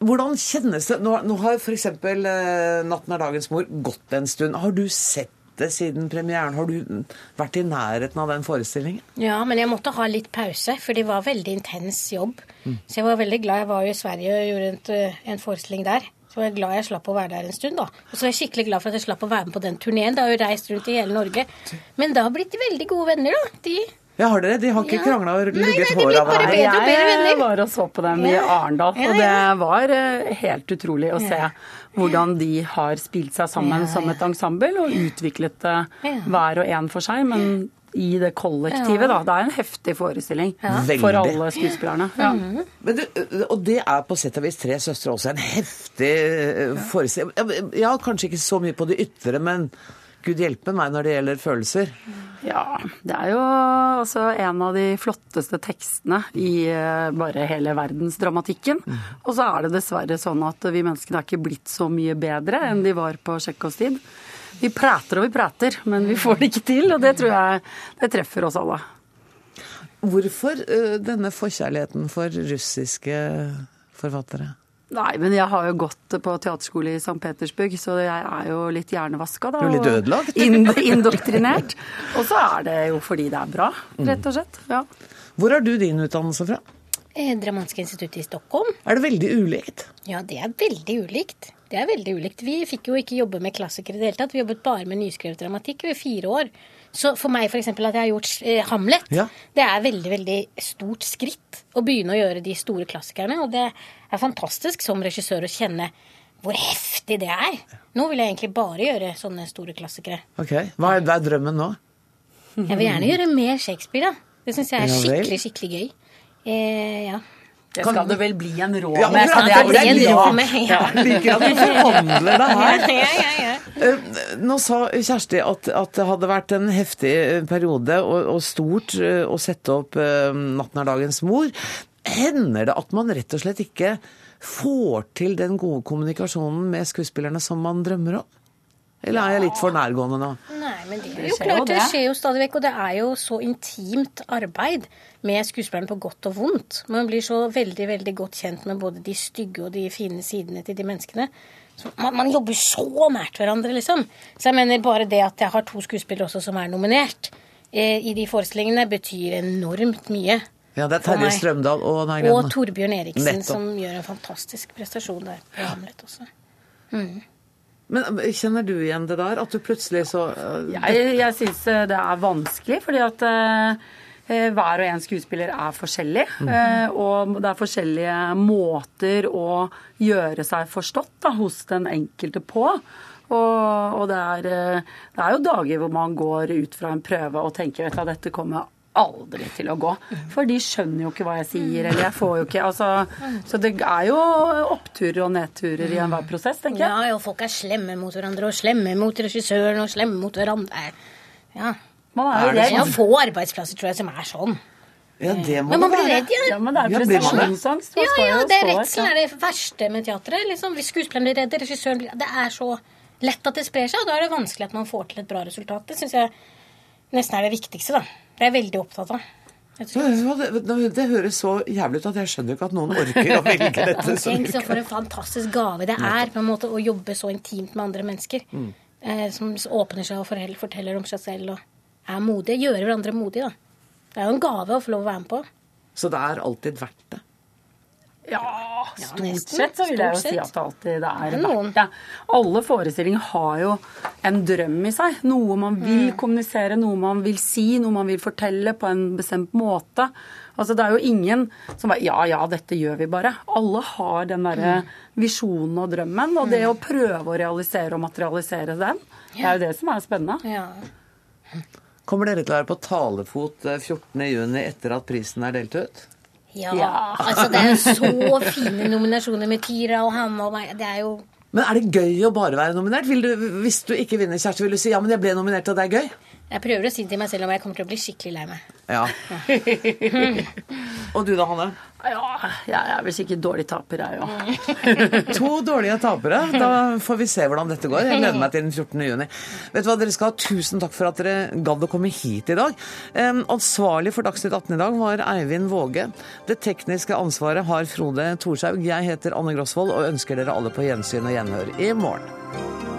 Hvordan kjennes det Nå, nå har f.eks. Eh, 'Natten er dagens mor' gått en stund. Har du sett det siden premieren? Har du vært i nærheten av den forestillingen? Ja, men jeg måtte ha litt pause, for det var veldig intens jobb. Så jeg var veldig glad. Jeg var jo i Sverige og gjorde en, eh, en forestilling der. Så jeg er glad jeg slapp å være der en stund, da. Og så var jeg skikkelig glad for at jeg slapp å være med på den turneen. Da har jeg jo reist rundt i hele Norge. Men da har blitt veldig gode venner, da. De Ja, har dere? De har ikke Ja. krangla og ligget nei, de hår blir av bare hverandre? bedre og bedre venner. Jeg var og så på dem i Arendal, Ja, og det var eh, helt utrolig å se hvordan de har spilt seg sammen Ja, som et ensemble og utviklet det hver og en for seg. men i det kollektivet, Ja. da. Det er en heftig forestilling Ja. for alle skuespillerne. Ja. Men du, og det er på sett og vis Tre søstre også en heftig forestilling. Ja, kanskje ikke så mye på det ytre, men gud hjelpe meg når det gjelder følelser. Ja, det er jo altså en av de flotteste tekstene i eh, bare hele verdensdramatikken. Og så er det dessverre sånn at vi menneskene er ikke blitt så mye bedre enn de var på Tsjekhovs tid. Vi prater og vi prater, men vi får det ikke til, og det tror jeg det treffer oss alle. Hvorfor eh, denne forkjærligheten for russiske forfattere? Nei, men jeg har jo gått på teaterskole i St. Petersburg, så jeg er jo litt hjernevaska, da. Du er litt og ødelagt? ind- Indoktrinert. Og så er det jo fordi det er bra, rett og slett. Ja. Hvor har du din utdannelse fra? eh, Dramatiske instituttet i Stockholm. Er det veldig ulikt? Ja, det er veldig ulikt. Det er veldig ulikt. Vi fikk jo ikke jobbe med klassikere i det hele tatt. Vi jobbet bare med nyskrevet dramatikk ved fire år. Så for meg f.eks. at jeg har gjort eh, Hamlet, Ja. det er veldig veldig stort skritt å begynne å gjøre de store klassikerne. Og det er fantastisk som regissør å kjenne hvor heftig det er. Nå vil jeg egentlig bare gjøre sånne store klassikere. Ok, Hva er, hva er drømmen nå? Jeg vil gjerne gjøre mer Shakespeare, da. Det syns jeg er skikkelig, skikkelig gøy. Eh, ja. Det skal det vel bli en rå Ja, med. Kan det Ja, det veldig bra. bra. med. Ja, ja. liker at du forhandler deg her. Ja, ja, ja. Eh, Nå sa Kjersti at, at det hadde vært en heftig eh, periode og, og stort eh, å sette opp 'Natten er dagens mor'. Hender det at man rett og slett ikke får til den gode kommunikasjonen med skuespillerne som man drømmer om? Eller er jeg litt for nærgående nå? Nei, men det er jo klart, det det. skjer jo stadig vekk. Og det er jo så intimt arbeid med skuespillerne på godt og vondt. Man blir så veldig, veldig godt kjent med både de stygge og de fine sidene til de menneskene. Så man, man jobber så nært hverandre, liksom. Så jeg mener bare det at jeg har to skuespillere også som er nominert eh, i de forestillingene, betyr enormt mye. Ja, det er Terje. Strømdal og nei, Og. Torbjørn Eriksen, Nettopp. som gjør en fantastisk prestasjon der på Hamlet også. Mm. Men eh, kjenner du igjen det der? At du plutselig så uh, Jeg, jeg syns det er vanskelig, fordi at eh, eh, hver og en skuespiller er forskjellig. eh, og det er forskjellige måter å gjøre seg forstått da, hos den enkelte på. Og, og det, er, eh, det er jo dager hvor man går ut fra en prøve og tenker at dette kommer aldri til å gå. For de skjønner jo ikke hva jeg sier, eller jeg får jo ikke altså, Så det er jo oppturer og nedturer i enhver prosess, tenker jeg. Ja, og folk er slemme mot hverandre, og slemme mot regissøren, og slemme mot hverandre. Ja. Man er jo det redd. Det er få arbeidsplasser, tror jeg, som er sånn. Ja, det må Men man blir redd, ja. Ja, men det er Ja, det? prestasjonsangst. Ja, ja, det er redselen er det verste med teatret. Liksom. Hvis skuespilleren blir redd, regissøren blir Det er så lett at det sprer seg, og da er det vanskelig at man får til et bra resultat. Det syns jeg nesten er det viktigste, da. Det er jeg veldig opptatt av. Det, det, høres så jævlig ut at jeg skjønner ikke at noen orker å velge dette. Tenk så for en fantastisk gave det er på en måte å jobbe så intimt med andre mennesker. Mm. Eh, som åpner seg og forteller, forteller om seg selv og er modige. Gjøre hverandre modige, da. Det er jo en gave å få lov å være med på. Så det er alltid verdt det. Ja, stort ja, sett så vil jeg jo si at det alltid det er er noen. verdt det. Alle forestillinger har jo en drøm i seg. Noe man vil Mm. kommunisere, noe man vil si, noe man vil fortelle på en bestemt måte. Altså Det er jo ingen som bare Ja, ja, dette gjør vi bare. Alle har den derre Mm. visjonen og drømmen. Og det å prøve å realisere og materialisere den, det er jo det som er spennende. Ja. Kommer dere til å være på talefot eh, 14.6 etter at prisen er delt ut? Ja, Ja. altså det er så fine nominasjoner med Tyra og Hanne og meg. Det er jo Men er det gøy å bare være nominert? Du, hvis du ikke vinner, Kjersti, vil du si ja, men jeg ble nominert, og det er gøy? Jeg prøver å si det til meg selv om jeg kommer til å bli skikkelig lei meg. Ja. Og du da, Hanne? Ja, jeg er vel sikkert dårlig taper, jeg òg. To dårlige tapere. Da får vi se hvordan dette går. Jeg gleder meg til den 14. juni. Vet du hva, Dere skal ha tusen takk for at dere gadd å komme hit i dag. Ansvarlig for Dagsnytt 18 i dag var Eivind Våge. Det tekniske ansvaret har Frode Thorshaug. Jeg heter Anne Grosvold og ønsker dere alle på gjensyn og gjenhør i morgen.